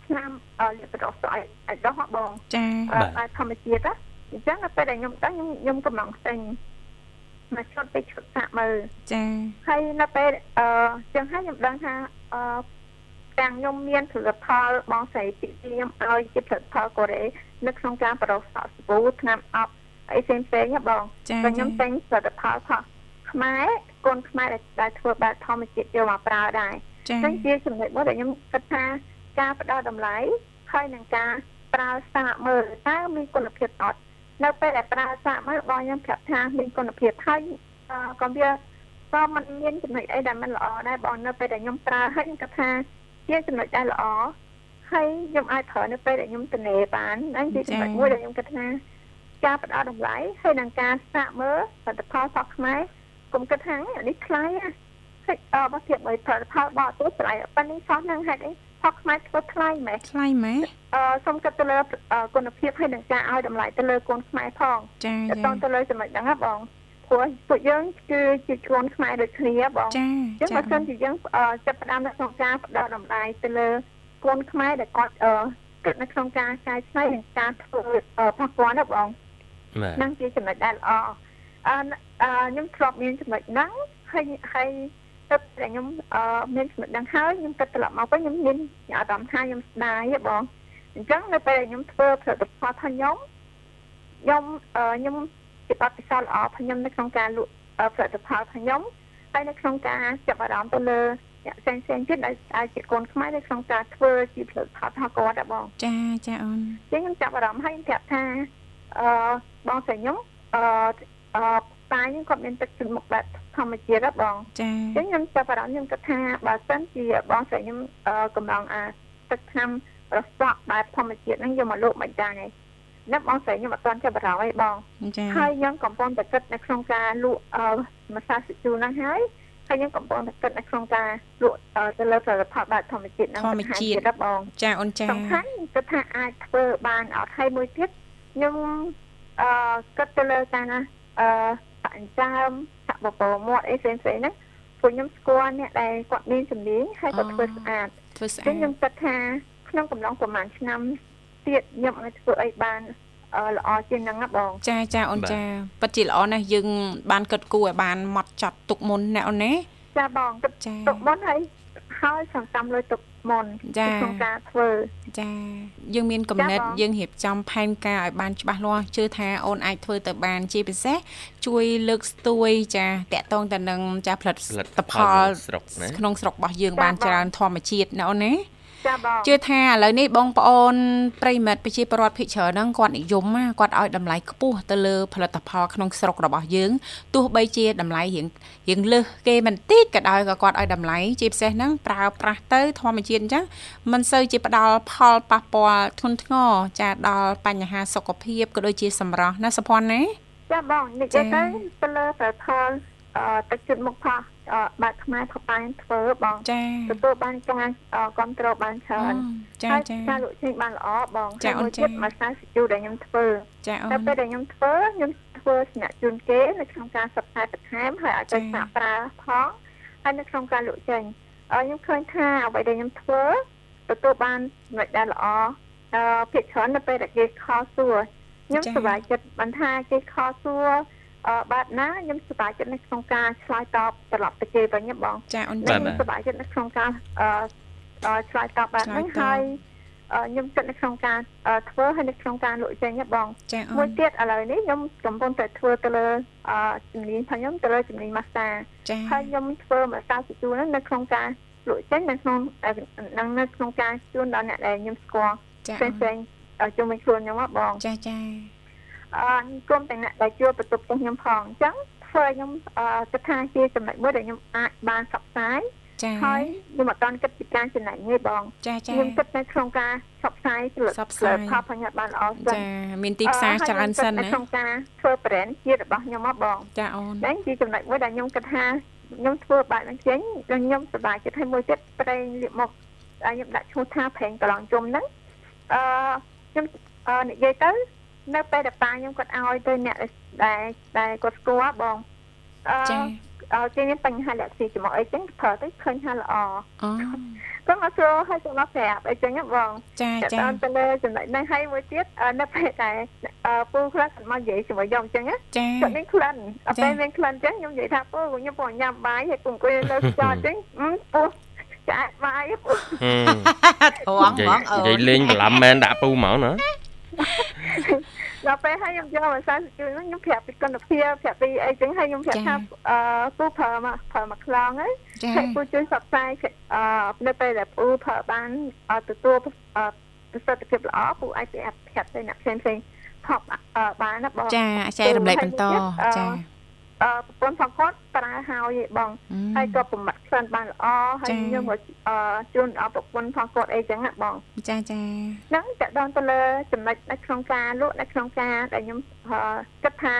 ឆ្នាំអឺលិបរស់ស្អីឲ្យដោះហ៎បងចាអឺឲ្យធម្មជាតិណាអញ្ចឹងដល់ពេលដែលខ្ញុំទៅខ្ញុំខ្ញុំកំងទិញមកឈុតទៅឈុតសាក់មើលចាហើយនៅពេលអឺចឹងហើយខ្ញុំដឹងថាអឺទាំងខ្ញុំមានផលិតផលបងស្រីពីខ្ញុំឲ្យជាផលិតផលកូរ៉េ នៅក្នុងការប្រោសសក់សាប៊ូថ្នាំអប់អីផ្សេងផ្សេងណាបងតែខ្ញុំពេញផលិតផលខុសខ្មែរកូនខ្មែរដែលធ្វើបែបធម្មជាតិយកមកប្រើដែរចឹងជាចំណុចមួយដែលខ្ញុំគិតថាការផ្ដល់តម្លៃហើយនឹងការប្រើសាកមើលតើមានគុណភាពអត់នៅពេលដែលប្រើសាកមើលបងខ្ញុំប្រាប់ថាមានគុណភាពហើយកុំវាក៏មិនមានចំណុចអីដែលមិនល្អដែរបងនៅពេលដែលខ្ញុំប្រើហើយខ្ញុំគិតថាជាចំណុចដែលល្អ ហើយខ្ញុំអាចប្រើនៅពេលដែលខ្ញុំទនេបានហ្នឹងជាចំណុចមួយដែលខ្ញុំគិតថាការផ្ដល់តម្លៃហើយនឹងការសាកមើលផលិតផលផកខ្មែរគុំគិតថាអានេះថ្លៃណាហើយអបធៀប với ផលិតផលបរទេសថ្លៃប៉ុន្តែសោះហ្នឹងហេតុអីផកខ្មែរធ្វើថ្លៃម៉េចថ្លៃម៉េចអឺសូមគិតទៅលើអឺគុណភាពហើយនឹងការឲ្យតម្លៃទៅលើកូនខ្មែរផងចាតចាើតទៅលើចំណុចហ្នឹងណាបងព្រោះពួកយើងគឺជាកូនខ្មែរដូចគ្នាបងចាអញ្ចឹងបើសិនជាយើងអឺចាប់ផ្ដើមនៅក្នុងការផ្ដល់តម្លៃទៅលើ កូនខ្មែរដែលគាត់អឺគិតនៅក្នុងការកែច្នៃនិងការធ្វើអឺផកគាត់ណាបងបាទហ្នឹងជាចំណុចដែលល្អអឺអឺខ្ញុំធ្លាប់មានចំណុចហ្នឹងហើយហើយទៅតែខ្ញុំអឺមានចំណុចហ្នឹងហើយខ្ញុំគិតត្រឡប់មកវិញខ្ញុំមានអារម្មណ៍ថាខ្ញុំស្ដាយហ៎បងអញ្ចឹងនៅពេលដែលខ្ញុំធ្វើផលិតផលរបស់ខ្ញុំខ្ញុំអឺខ្ញុំជាបទពិសោធន៍ល្អរបស់ខ្ញុំនៅក្នុងការលក់អឺផលិតផលរបស់ខ្ញុំហើយនៅក្នុងការចាប់អារម្មណ៍ទៅលើអ្នក ផ្សេងផ្សេងៗទៀតដែលអាចជាកូនខ្មែរនៅក្នុងការធ្វើជាផលិតផលរបស់គាត់ដែរបងចាចាអូនចឹងខ្ញុំចាប់អារម្មណ៍ហើយខ្ញុំប្រាប់ថាអឺបងស្រីខ្ញុំអឺអឺប៉ាខ្ញុំគាត់មានទឹកជំមុខបែបធម្មជាតិហ៎បងចាចឹងខ្ញុំចាប់អារម្មណ៍ខ្ញុំគិតថាបើសិនជាបងស្រីខ្ញុំអឺកំឡងអាទឹកថ្នាំរសក់បែបធម្មជាតិហ្នឹងយកមកលក់មិនដែរឯងនៅបងស្រីខ្ញុំអត់ទាន់ចាប់អារម្មណ៍អីបងចាហើយខ្ញុំកំពុងតែគិតនៅក្នុងការលក់អឺម្សៅស៊ីជូរហ្នឹងហើយ ហើយខ្ញុំកំពុងតែគិតនៅក្នុងការលក់អឺទៅលើផលិតផលបែបធម្មជាតិហ្នឹងបន្ថែមទៀតហ៎បងចាអូនចាសំខាន់គឺថាអាចធ្វើបានអត់ហើយមួយទៀតខ្ញុំអឺគិតទៅលើការណាអឺបាក់អញ្ចើមសាក់បបោមាត់អីផ្សេងៗហ្នឹងពួកខ្ញុំស្គាល់អ្នកដែលគាត់មានជំនាញហើយគាត់ធ្វើស្អាតធ្វើស្ចឹអាងតខ្ញុំគិតថាក្នុងកំឡុងប្រហែលឆ្នាំទៀតខ្ញុំអាចធ្វើអីបានអឺ ល្អជាងហ្នឹងណាបងចាចាអូនបាទចាពិតជាល្អណាស់យើង បានគិតគូរឲ្យបានម៉ត់ចត់ទុកមុនណាអូនណាចាបងគិតចាទុកមុនហើយហើយសង្កម្មលុយទុកមុនចាក្នុងការធ្វើចាយើងមានកំណត់ចាបងយើងរៀបចំផែនការឲ្យបានច្បាស់លាស់ជឿថាអូនអាចធ្វើទៅបានជាពិសេសជួយលើកស្ទួយចាតាក់ទងទៅនឹងចាផលិតផលិតផលផលស្រុកណាក្នុងស្រុករបស់យើងចាបានបងច្រើនធម្មជាតិណាអូនណាចាបង ជឿថាឥឡូវនេះបងប្អូនប្រិយមិត្តប្រជាពលរដ្ឋភិកច្រើនហ្នឹងគាត់និយមណាគាត់ឲ្យតម្លៃខ្ពស់ទៅលើផលិតផលក្នុងស្រុករបស់យើងទោះបីជាតម្លៃរៀងរៀងលើសគេមិនតិចក៏ដោយក៏គាត់ឲ្យតម្លៃជាពិសេសហ្នឹងប្រើប្រាស់ទៅធម្មជាតិអញ្ចឹងមិនសូវជាផ្ដល់ផលប៉ះពាល់ធ្ងន់ធ្ងរចាដល់បញ្ហាសុខភាពក៏ដូចជាសម្រស់ណាសុភ័ណ្ឌណាចាបងនិចាយាយទៅទៅលើផលផលអឺ ទឹកចិត្តមុខផោះអឺបាត់ខ្មែរផប៉ែនធ្វើបងចាទទួលបានការអឺគ្រប់គ្រងបានច្រើនចាហើយចាការលក់ចេញបានល្អបងចាហើយមួយអូនចាទៀតមួយសាស៊ីជូដែលខ្ញុំធ្វើចាអូតែនពេលដែលខ្ញុំធ្វើខ្ញុំធ្វើស្នាក់ជូនគេនៅក្នុងការសិក្សាបន្ថែមហើយឲ្យចាទៅសាកប្រើផងហើយនៅក្នុងការលក់ចេញអឺខ្ញុំឃើញថាអ្វីដែលខ្ញុំធ្វើទទួលបានចំណុចដែលល្អអឺភាគច្រើននៅពេលដែលគេខលសួរខ្ញុំសប្បាយចិត្តបានថាគេខលសួរអឺ បាត់ណាខ្ញុំសប្បាយចិត្តនៅក្នុងការឆ្លើយតបត្រឡប់ទៅគេវិញណាបងចាអូនបាចាទខ្ញុំសប្បាយចិត្តនៅក្នុងការអឺអឺឆ្លើយតបបែបហ្នឹងឆ្លើយតបហើយអឺខ្ញុំគិតនៅក្នុងការអឺធ្វើហើយនៅក្នុងការលក់ចេញណាបងចាអូមួយនទៀតឥឡូវនេះខ្ញុំកំពុងតែធ្វើទៅលើអឺជំនាញរបស់ខ្ញុំទៅលើជំនាញម៉ាស្សាចាហើយខ្ញុំធ្វើម៉ាស្សាជូនហ្នឹងនៅក្នុងការលក់ចេញនៅក្នុងអឺនឹងនៅក្នុងការជូនដល់អ្នកដែលខ្ញុំស្គាល់ចាផ្សេងផ្សេងៗអឺជុំវិញខ្លួនខ្ញុំហ៎បងចាចាអឺ ក្រុមទាំងអ្នកដែលជួបបន្ទប់របស់ខ្ញុំផងអញ្ចឹងធ្វើឲ្យខ្ញុំអឺគិតថាជាចំណុចមួយដែលខ្ញុំអាចបានផ្សព្វផ្សាយចាហើយខ្ញុំអត់តាន់គិតពីការចំណេញទេបងចាចាខ្ញុំគិតតែក្នុងការផ្សព្វផ្សាយផលិតផ្សព្វផ្សាយផលផលញ្ញាបានល្អសិនចាមានទីផ្សារច្រើនសិនអឺហើយណាខ្ញុំគិតនៅក្នុងការធ្វើ brand ជារបស់ខ្ញុំមកបងចាអូនហ្នឹងជាចំណុចមួយដែលខ្ញុំគិតថាខ្ញុំធ្វើបែបហ្នឹងចេញដល់ខ្ញុំសប្បាយចិត្តហើយមួយទៀតប្រេងលាបមុខដែលខ្ញុំដាក់ឈ្មោះថាប្រេងកន្លងជុំហ្នឹងអឺខ្ញុំអឺនិយាយទៅ នៅពេលដែលប៉ាខ្ញុំគាត់ឲ្យទៅអ្នកដែលដែលគាត់ស្គាល់បងអឺចាអឺគេមានបញ្ហាលាក់ស៊ីចំអីចឹងប្រើទៅឃើញថាល្អអូគាត់មកសួរឲ្យខ្ញុំមកប្រាប់អីចឹងណាបងចាតែចាដល់ទៅលើចំណុចហ្នឹងហើយមួយទៀតអឺនៅពេលដែលអឺពូខ្លះគាត់មកនិយាយជាមួយខ្ញុំចឹងណាចាគាត់មានក្លិនអត់ចា៎ពេលមានក្លិនចឹងខ្ញុំនិយាយថាពូខ្ញុំពងញ៉ាំបាយហើយពងអង្គុយលើខ្យល់ចឹងអឺពូចាក់បាយពូហឹមត្រង់ហ្មងអូនិយាយនលេងបន្លំមែនដាក់ពូហ្មងណា ដល់ពេលហើយខ្ញុំយកមកសាស្ត្រជួយខ្ញុំប្រាប់ពីគុណភាពប្រាប់ពីអីចឹងហើយខ្ញុំប្រាប់ថាអឺពូប្រើមកប្រើមកខ្លងហើយចាហើយពូជួយសបផ្សាយអឺនៅពេលដែលពូប្រើបានអឺទទួលអឺប្រសិទ្ធភាពល្អពូអាចប្រាប់ប្រាប់ទៅអ្នកផ្សេងផ្សេងថប់អឺបានណាបងចាចែករំលែកបន្តចាអឺ ប្រពន្ធផងគាត់ប្រើហើយឯងបងហើយក៏ប្រមាត់ក្លិនបានល្អហើយចា៎ខ្ញុំក៏អឺជូនដល់ប្រពន្ធផងគាត់អីចឹងណាបងចាចាហ្នឹងតកតងទៅលើចំណុចនៅក្នុងការលក់នៅក្នុងការដែលខ្ញុំអឺគិតថា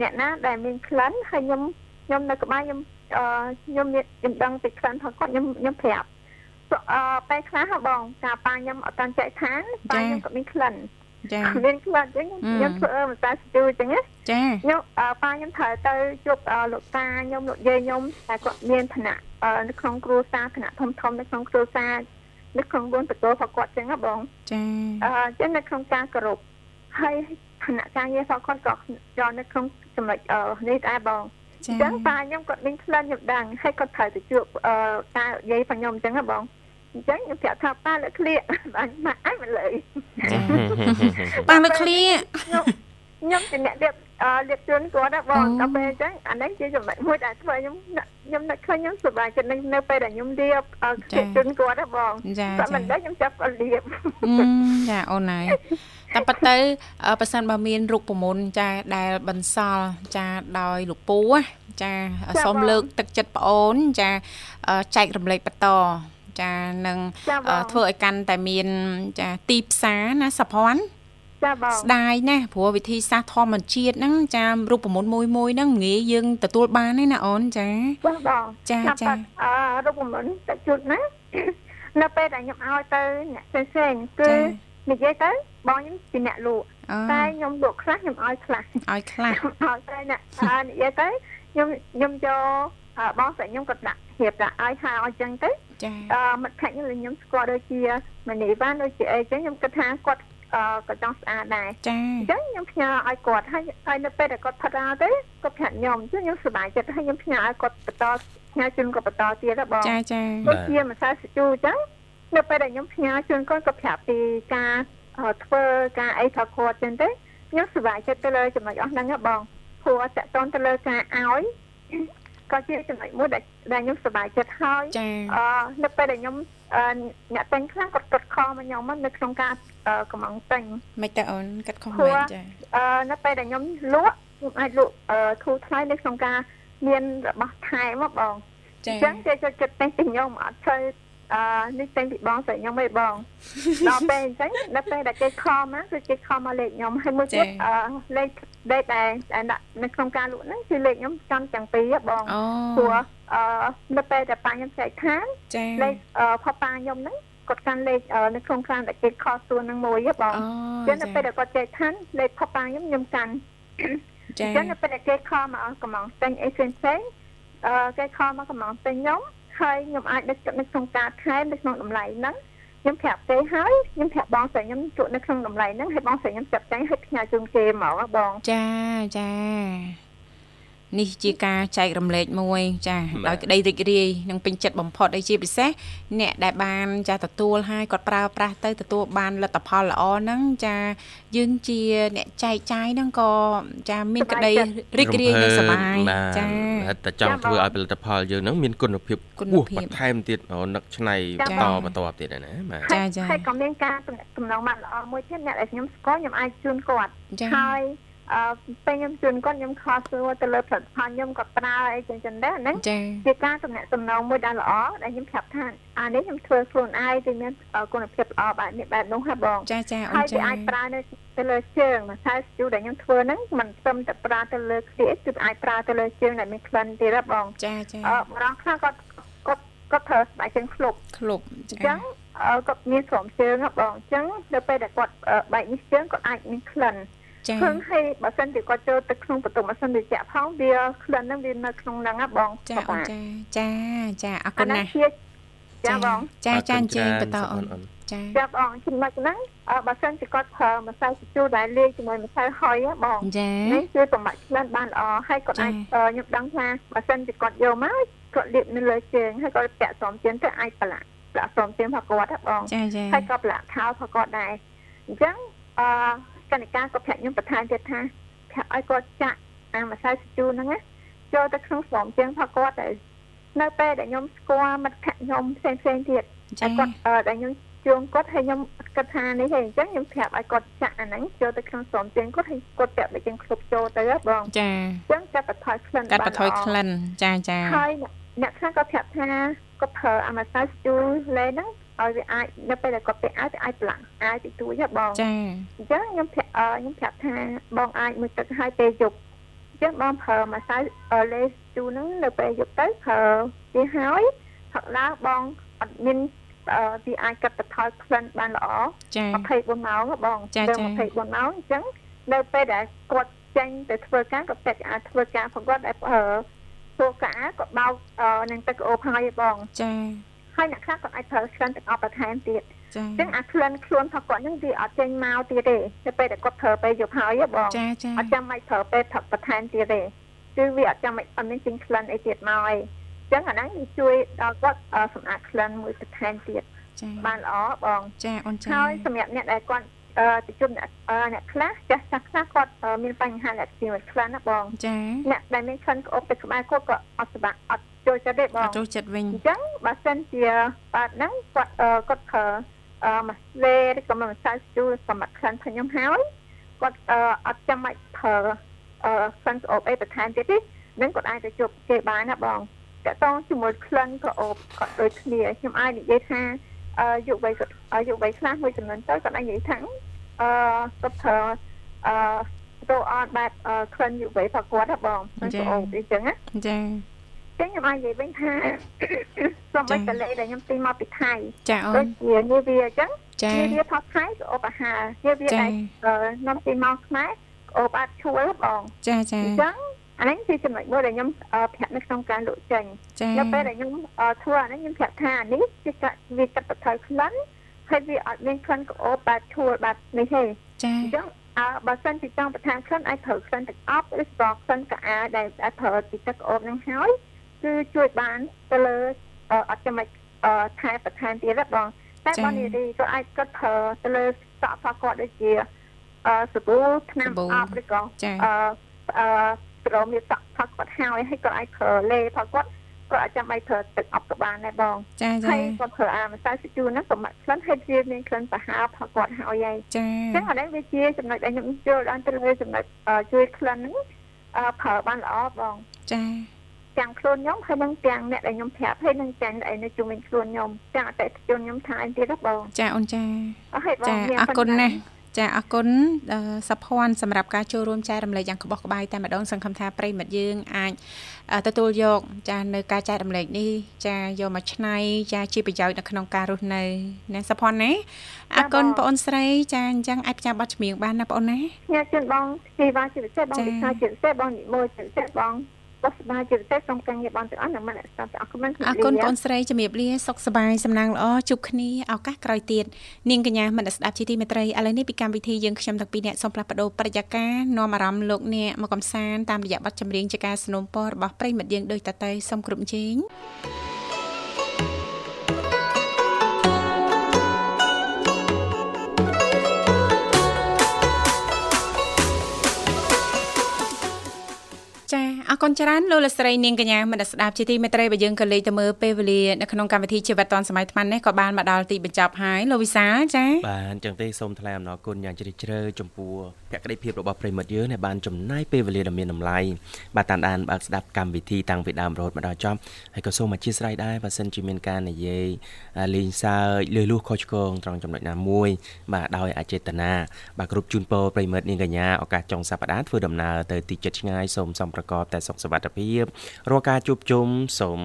អ្នកណាដែលមានក្លិនហើយខ្ញុំខ្ញុំនៅក្បែរខ្ញុំអឺខ្ញុំមានខ្ញុំដឹងពីក្លិនផងគាត់ខ្ញុំខ្ញុំប្រាប់អឺពេលខ្លះហ៎បងការប៉ាខ្ញុំអត់តាន់ចែកឋានប៉ាខ្ញុំក៏មានក្លិន ចាមានក្លិនចឹងខ្ញុំធ្វើម្សៅស្ជូរចឹងណាចាខ្ញុំអឺប៉ាខ្ញុំត្រូវទៅជួបអឺលោកតាខ្ញុំលោកយាយខ្ញុំតែគាត់មានឋានៈអឺនៅក្នុងគ្រួសារឋានៈធំធំនៅក្នុងគ្រួសារនៅក្នុងវងតកោរបស់គាត់ចឹងណាបង ចាអឺចឹងនៅក្នុងការគោរពហើយឋានៈការងាររបស់គាត់ក៏យកនៅក្នុងចំណុចអឺនេះដែរបងចាចឹងប៉ាខ្ញុំគាត់មានក្លិនខ្ញុំដឹងហើយគាត់ត្រូវទៅជួបអឺតាយាយរបស់ខ្ញុំចឹងណាបង អញ្ចឹងខ្ញុំប្រាប់ថាប៉ាលើកឃ្លៀកបានម៉ាក់អញមិនលើយប៉ាលើឃ្លៀខ្ញុំខ្ញុំជាអ្នករៀបអឺរៀបជូនគាត់ណាបងដល់ពេលអញ្ចឹងអានេះជាចំណុចមួយដែលធ្វើខ្ញុំខ្ញុំនឹកឃើញខ្ញុំសប្បាយចិត្តនៅនៅពេលដែលខ្ញុំរៀបអឺរៀបជូនគាត់ណាបងចាតែចាមិនដឹងខ្ញុំចាប់គាត់រៀបអឺចាអូនហើយតែប៉ុន្តែអឺប៉ះសិនបើមានរូបមន្តចាដែលបន្សល់ចាដោយលោកពូណាចាសូមលើកទឹកចិត្តប្អូនចាអឺចែករំលែកបន្ត ចានឹងចាបអឺងធ្វើឲ្យកាន់តែមានចាទីផ្សារណាសុភ័ណ្ឌចាបងស្ដាយណាស់ព្រោះវិធីសាស្ត្រធម្មជាតិហ្នឹងចារូបមន្តមួយមួយហ្នឹងងាយយើងទទួលបានទេណាអូនចាចាបងចាចាអឺរូបមន្តតែជូតណានៅពេលដែលខ្ញុំឲ្យទៅអ្នកផ្សេងៗគឺចានិយាយទៅបងខ្ញុំជាអ្នកលក់អូតែខ្ញុំលក់ខ្លះខ្ញុំឲ្យខ្លះឲ្យខ្លះឲ្យទៅអ្នកអើនិយាយទៅខ្ញុំខ្ញុំយកអឺបងស្រីខ្ញុំក៏ដាក់ហៀបដាក់ឲ្យហើយឲ្យចឹងទៅ ចាអឺមិត្តភក្តិខ្ញុំដែលខ្ញុំស្គាល់ដូចជាមនីវ៉ាន់ដូចជាអីចឹងខ្ញុំគិតថាគាត់អឺក៏ចង់ស្អាតដែរចាអញ្ចឹងខ្ញុំផ្ញើឲ្យគាត់ហើយហើយនៅពេលដែលគាត់ផាត់ដល់ទៅគាត់ប្រាប់ខ្ញុំអញ្ចឹងខ្ញុំសប្បាយចិត្តហើយខ្ញុំផ្ញើឲ្យគាត់បន្តផ្ញើជូនគាត់បន្តទៀតហ៎បងចាចាដូចជាម្សៅសាជូរអញ្ចឹងនៅពេលដែលខ្ញុំផ្ញើជូនគាត់គាត់ប្រាប់ពីការអឺធ្វើការអីថាគាត់អញ្ចឹងទៅខ្ញុំសប្បាយចិត្តទៅលើចំណុចអស់ហ្នឹងហ៎បងព្រោះតកតងទៅលើការឲ្យ ក៏ជាចំណុចមួយដែលដែលខ្ញុំសប្បាយចិត្តហើយចាអឺនៅពេលដែលខ្ញុំអឺអ្នកទិញខ្លះគាត់កត់ខមកខ្ញុំមកនៅក្នុងការអឺកំងទិញមិនតើអូនកាត់ខុសព្រោះមែនចាអឺនៅពេលដែលខ្ញុំលក់ខ្ញុំអាចលក់អឺធូរថ្លៃនៅក្នុងការមានរបស់ថែមមកបងចាអញ្ចឹងគេចូលចិត្តទិញពីខ្ញុំអត់ធ្វើ អឺនេះទិញពីបងស្រីខ្ញុំឯងបងដល់ពេលអញ្ចឹងនៅពេលដែលគេខំមកគឺគេខំមកលេខខ្ញុំហើយមួយទៀតអឺលេខលេខដែលដែលដាក់នៅក្នុងការលក់ហ្នឹងគឺលេខខ្ញុំចំទាំងពីរហ៎បងអូព្រោះអឺនៅពេលដែលប៉ាខ្ញុំចែកឋានចាលេខអឺផប៉ាខ្ញុំហ្នឹងគាត់កាន់លេខអឺនៅក្នុងខាងដែលគេខសទួនហ្នឹងមួយហ៎បងអូចឹងនៅពេលដែលគាត់ចែកឋានលេខផប៉ាខ្ញុំខ្ញុំកាន់ចាអញ្ចឹងនៅពេលដែលគេខលមកកំងទិញអីផ្សេងផ្សេងអឺគេខលមកកំងទិញខ្ញុំ ហើយខ្ញុំអាចដឹកទឹកនៅក្នុងការថែមនៅក្នុងតម្លៃហ្នឹងខ្ញុំប្រាប់គេហើយខ្ញុំប្រាប់បងស្រីខ្ញុំជក់នៅក្នុងតម្លៃហ្នឹងហើយបងស្រីខ្ញុំចាប់ចាញ់ហើយផ្ញើជូនគេហ្មងហ៎បងចាចា នេះជាការចែករំលែកមួយ ចាបាទដោយក្តីរីករាយនិងពេញចិត្តបំផុតដូចជាពិសេសអ្នកដែលបានចាទទួលហើយគាត់ប្រើប្រាស់ទៅទទួលបានលទ្ធផលល្អហ្នឹងចាយើងជាអ្នកចែកចាយហ្នឹងក៏ចាមានក្តីរីករាយនិងសប្បាយបាទចាហេតុតែចង់ធ្វើឲ្យផលិតផលយើងហ្នឹងមានគុណភាពគុណខ្ពស់ភាពបន្ថែមទៀតអូនឹកឆ្នៃចាបន្តបន្តទៀតដែរណាបាទចាចាហើយក៏មានការទំនាក់ទំនងបានល្អមួយទៀតអ្នកដែលខ្ញុំស្គាល់ខ្ញុំអាចជូនគាត់ចាហើយ អអឺពេលខ្ញុំជូនគាត់ខ្ញុំខកសួរទៅលើផលិតផលខ្ញុំគាត់ប្រើអីចឹងចឹងដែរហ្នឹងចាជាការតំណាក់តំណងមួយដែលល្អដែលខ្ញុំប្រាប់ថាអានេះខ្ញុំធ្វើខ្លួនឯងទៅមានគុណភាពល្អបែបនេះបែបនោះហ่ะបងចាចាអូហើនយចាវាអាចប្រើនៅទៅលើជើងម្សៅស្ជូដែលខ្ញុំធ្វើហ្នឹងមិនត្រឹមតែប្រើទៅលើក្លៀកគឺអាចប្រើទៅលើជើងដែលមានក្លិនទៀតហ៎បងចាចាអឺបរងខ្លះគាត់គាត់គាត់ប្រើស្បែកជើងឃ្លុបក្លុបអញ្ចាចឹងអឺគាត់មានស្រោមជើងហ៎បងអញ្ចឹងដល់ពេលដែលគាត់អឺបែកនេះជើងគាត់អាចមានក្លិន ចាឃើញហើយបើសិនជាគាត់ចូលទៅក្នុងបន្ទប់ម៉ាស៊ីនត្រជាក់ផងវាក្លិនហ្នឹងវានៅក្នុងហ្នឹងហ៎បងចាអូនចាចាចាអរគុអាណហ្នឹងណាស់ជាចាបងចាចាអញ្ជើញបន្តអូនអូនចាចាប់បងចំណុចហ្នឹងអឺបើសិនជាគាត់ប្រើម្សៅជូរដែលលាយជាមួយម្សៅហុយហ៎បងចានេះគឺសម្រាប់ក្លិនបានល្អហើយគាត់អាចអឺខ្ញុំដឹងថាបើសិនជាគាត់យកមកគាត់លាបនៅលើជើងហើយគាត់ពាក់ស្រោមជើងទៅអាចប្រឡាក់ប្រឡាក់ស្រោមជើងរបស់គាត់ហ៎បងចាចាហើយក៏ប្រឡាក់ខោរបស់គាត់ដែរអញ្ចឹងអឺ កណិកាក៏ប្រាប់ខ្ញុំបន្ថែមទៀតថាប្រាប់ឲ្យគាត់ចាក់អាម្សៅជូរហ្នឹងណាចូលទៅក្នុងស្រោមជើងរបស់គាត់ទៅនៅពេលដែលខ្ញុំស្គាល់មិត្តភក្តិខ្ញុំផ្សេងផ្សេងៗទៀតចាតែគាត់អឺដែលខ្ញុំជួងគាត់ហើយខ្ញុំគិតថានេះហើយអញ្ចឹងខ្ញុំប្រាប់ឲ្យគាត់ចាក់អាហ្នឹងចូលទៅក្នុងស្រោមជើងគាត់ហើយគាត់ពាក់ដូចជាគ្រប់ចូលទៅហ៎បងចាអញ្ចឹងកាត់បន្ថយក្លិនកាត់បន្ថយក្លិនចាចាហើយអ្នកខ្លះក៏ប្រាប់ថាគាត់ប្រើអាម៉ាសាស្ជូរលេហ្នឹង ឲ្យវាអាចនៅពេលដែលគាត់ពាក់អាវវាអាចប្រឡាក់អាវតិចតួចហ៎បងចាអញ្ចឹងខ្ញុំប្រាប់អឺខ្ញុំប្រាប់ថាបងអាចមួយទឹកឲ្យពេលយប់អញ្ចឹងបងប្រើម៉ាសាលេជូរហ្នឹងនៅពេលយប់ទៅប្រើវាហើយផឹកឡើងបងអត់មានអឺវាអាចកាត់បន្ថយក្លិនបានល្អចា24ម៉ោងហ៎បងចាដល់ចា24ម៉ោងអញ្ចឹងនៅពេលដែលគាត់ចេញទៅធ្វើការក៏ពេទ្យអាចធ្វើការផងគាត់ដែលអឺធ្វើការក៏បោកអឺនឹងទឹកអូបហើយហ៎បងចា ហើយអ្នកខ្លះក៏អាចប្រើក្លិនទឹកអប់បន្ថែមទៀតចាអញ្ចឹងអាក្លិនខ្លួនរបស់គាត់ហ្នឹងវាអត់ចេញមកទៀតទេនៅពេលដែលគាត់ប្រើពេលយប់ហើយហ៎បងចាចាអត់ចាំមិនប្រើពេលផឹកបន្ថែមទៀតទេគឺវាអត់ចាំមិនអត់មានចេញក្លិនអីទៀតមកអីអញ្ចឹងអាហ្នឹងវាជួយដល់គាត់អឺសម្អាតក្លិនមួយបន្ថែមទៀតចាបានល្អបងចាអូនចាហើយសម្រាប់អ្នកដែលគាត់អឺទៅជុំអ្នកអឺអ្នកខ្លះចាស់ចាស់ខ្លះគាត់អឺមានបញ្ហាលក្ខណៈខ្លាំងណាស់បងចាអ្នកដែលមានក្លិនក្អប់ទៅក្បែរគាត់ក៏អត់សប្បាយអត់ ចូលចិត្តទេបអងត់ចូលចិត្តវិញអញ្ចឹងបើសិនជាបាទហ្នឹងគាត់អឺគាត់ប្រើអឺម៉ាលេឬក៏ម្សៅស្ជូរសម្រាប់ក្លិនខ្ញុំហើយគាត់អឺអត់ចាំបាច់ប្រើអឺក្លិនក្អប់អីបន្ថែមទៀតទេនឹងគាត់អាចទៅជួបគេបានណាបងតកតងជាមួយក្លិនក្អប់គាត់ដូចគ្នាខ្ញុំអាចនិយាយថាអឺយុវវ័យគាត់អឺយុវវ័យខ្លះមួយចំនួនទៅគាត់អាចនិយាយថាអឺគាត់ប្រើអឺទៅអត់បែបអឺក្លិនយុវវ័យរបស់គាត់ណាបងក្លិនក្អប់អីចឹងណាចា ចឹងខ្ញុំអាចនិយាយវិញថាសូម្បីតែលេខដែលខ្ញុំទិញមកពីថៃចាអូដូចនជានាវាអញ្ចឹងចានាវាថតថៃក៏អបអាហារនាវាចាដែលអឺខ្ញុំទិញមកខ្មែរក៏អបអាចឈួលបងចាចាអញ្ចឹងអានេះគឺចំណុចមួយដែលខ្ញុំអឺប្រាប់នៅក្នុងការលក់ចេញចានៅពេលដែលខ្ញុំអឺធ្វើអានេះខ្ញុំប្រាប់ថាអានេះគឺកាត់វាកាត់បន្ថយក្លិនហើយវាអត់មានក្លិនក្អូបបែបឈួលបែបនេះទេចាអញ្ចឹងអើបើសិនជាចង់បន្ថែមក្លិនអាចប្រើក្លិនទឹកអប់ឬក៏ក្លិនកៅអៅដែលអាចប្រើពីទឹកក្អូបនឹងហើយ គឺជួយបានទៅលើអឺអត់ចាំបាច់អឺថែបន្ថែមទៀតទេបងតែបងនារីក៏អាចគាត់ប្រើទៅលើសក់របស់គាត់ដូចជាអឺសាប៊ូថ្នាំអប់ឬក៏ចាអឺអឺប្រមមានសក់ផឹកគាត់ហើយហើយគាត់អាចប្រើលេផងគាត់គាត់អាចចាំបាច់ប្រើទឹកអប់ក៏បានដែរបងចាចាហើយគាត់ប្រើអាម្សៅសាជូរហ្នឹងសម្រាប់ក្លិនហើយវាមានក្លិនប្រហើរផងគាត់ហើយហើយចាអញ្ចឹងអានេះវាជាចំណុចដែលខ្ញុំចូលដល់ទៅលើចំណុចអឺជួយក្លិនហ្នឹងអឺប្រើបានល្អបងចា ទាំងខ្លួនខ្ញុំហើយនិងទាំងអ្នកដែលខ្ញុំប្រាប់ហើយនិងទាំងអ្នកនៅជុំវិញខ្លួនខ្ញុំទាំងអតិថិជនខ្ញុំថែមទៀតណាបងចាអូនចាអរហើយបងចាមានអរគុណប៉ុណ្ណឹងណាស់ចាអរគុណអឺសុភ័ណ្ឌសម្រាប់ការចូលរួមចែករំលែកយ៉ាងក្បោះក្បាយតែម្ដងសង្ឃឹមថាប្រិយមិត្តយើងអាចអឺទទួលយកចានៅការចែករំលែកនេះចាយកមកឆ្នៃចាជាប្រយោជន៍នៅក្នុងការរស់នៅណាសុភ័ណ្ឌណាអរគុណបងអូនស្រីចាអញ្ចឹងអាចផ្សាយបទចម្រៀងបានណាបងអូនណាញ៉ាំជូនបងជីវ៉ាជាពិសេសបងចា៎វិសាជាពិសេសបងនិមលជាពិសេសបង បោះស្បាយជាពិសេសសូមកាំងងារបងទាំងអស់និងមិនស្ដាប់អរគុណ អរគុណបងអូនស្រីជំរាបលាសុខសប្បាយសំណាងល្អជួបគ្នាឱកាសក្រោយទៀតនាងកញ្ញាមិនស្ដាប់ជាទីមេត្រីឥឡូវនេះពីកម្មវិធីយើងខ្ញុំទាំងពីរអ្នកសូមផ្លាស់ប្ដូរបរិយាកាសនាំអារម្មណ៍លោកអ្នកមកកំសាន្តតាមរយៈបទចម្រៀងជាការสนับสนุนរបស់ប្រិយមិត្តយើងដូចតទៅសូមគ្រប់ជេង ចា អរគុណច្រើនលោកលស្រីនាងកញ្ញាមនស្ដាប់ជាទីមេត្រីបើយើងក៏លេខទៅមើលពេលវេលានៅក្នុងកម្មវិធីជីវិតឌွန်សម័យថ្មនេះក៏បានមកដល់ទីបញ្ចប់ហើយលោកវិសាលចា៎បាទអញ្ចឹងទេសូមថ្លែងអំណរគុណយ៉ាងជ្រាលជ្រៅចំពោះភក្ដីភាពរបស់ប្រិមិត្តយើងដែលបានចំណាយពេលវេលាដ៏មានតម្លៃបាទតាមដានបើកស្ដាប់កម្មវិធីតាំងពីដើមរហូតមកដល់ចប់ហើយក៏សូមអធិស្ឋានដែរបើសិនជាមានការនិយាយលេងសើចលឺលួសខុសឆ្គងត្រង់ចំណុចណាមួយបាទដោយអចេតនាបាទគ្រប់ជូនពរប្រិមិត្តនាងកញ្ញាឱកាសចុងសប្តាហ៍ធ្វើដំណើរទៅទីជិតឆ្ងាយសូមសំប្រកបតែសុខសុវត្ថិភាពរាល់ការជួបជុំសូម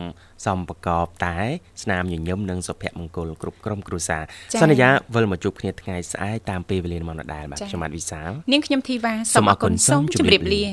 សំប្រកបតែ ស្នាមញញឹមនិងសុភមង្គលគ្រប់ក្រុមគ្រួសារសន្យាវិលមកជួបគ្នាថ្ងៃស្អែកតាមពេលវេលាម៉ោងដដែលបាទខ្ញុំបាទវិសាលនាងខ្ញុំធីវ៉ាសូមអរគុណសូមជម្រាបលា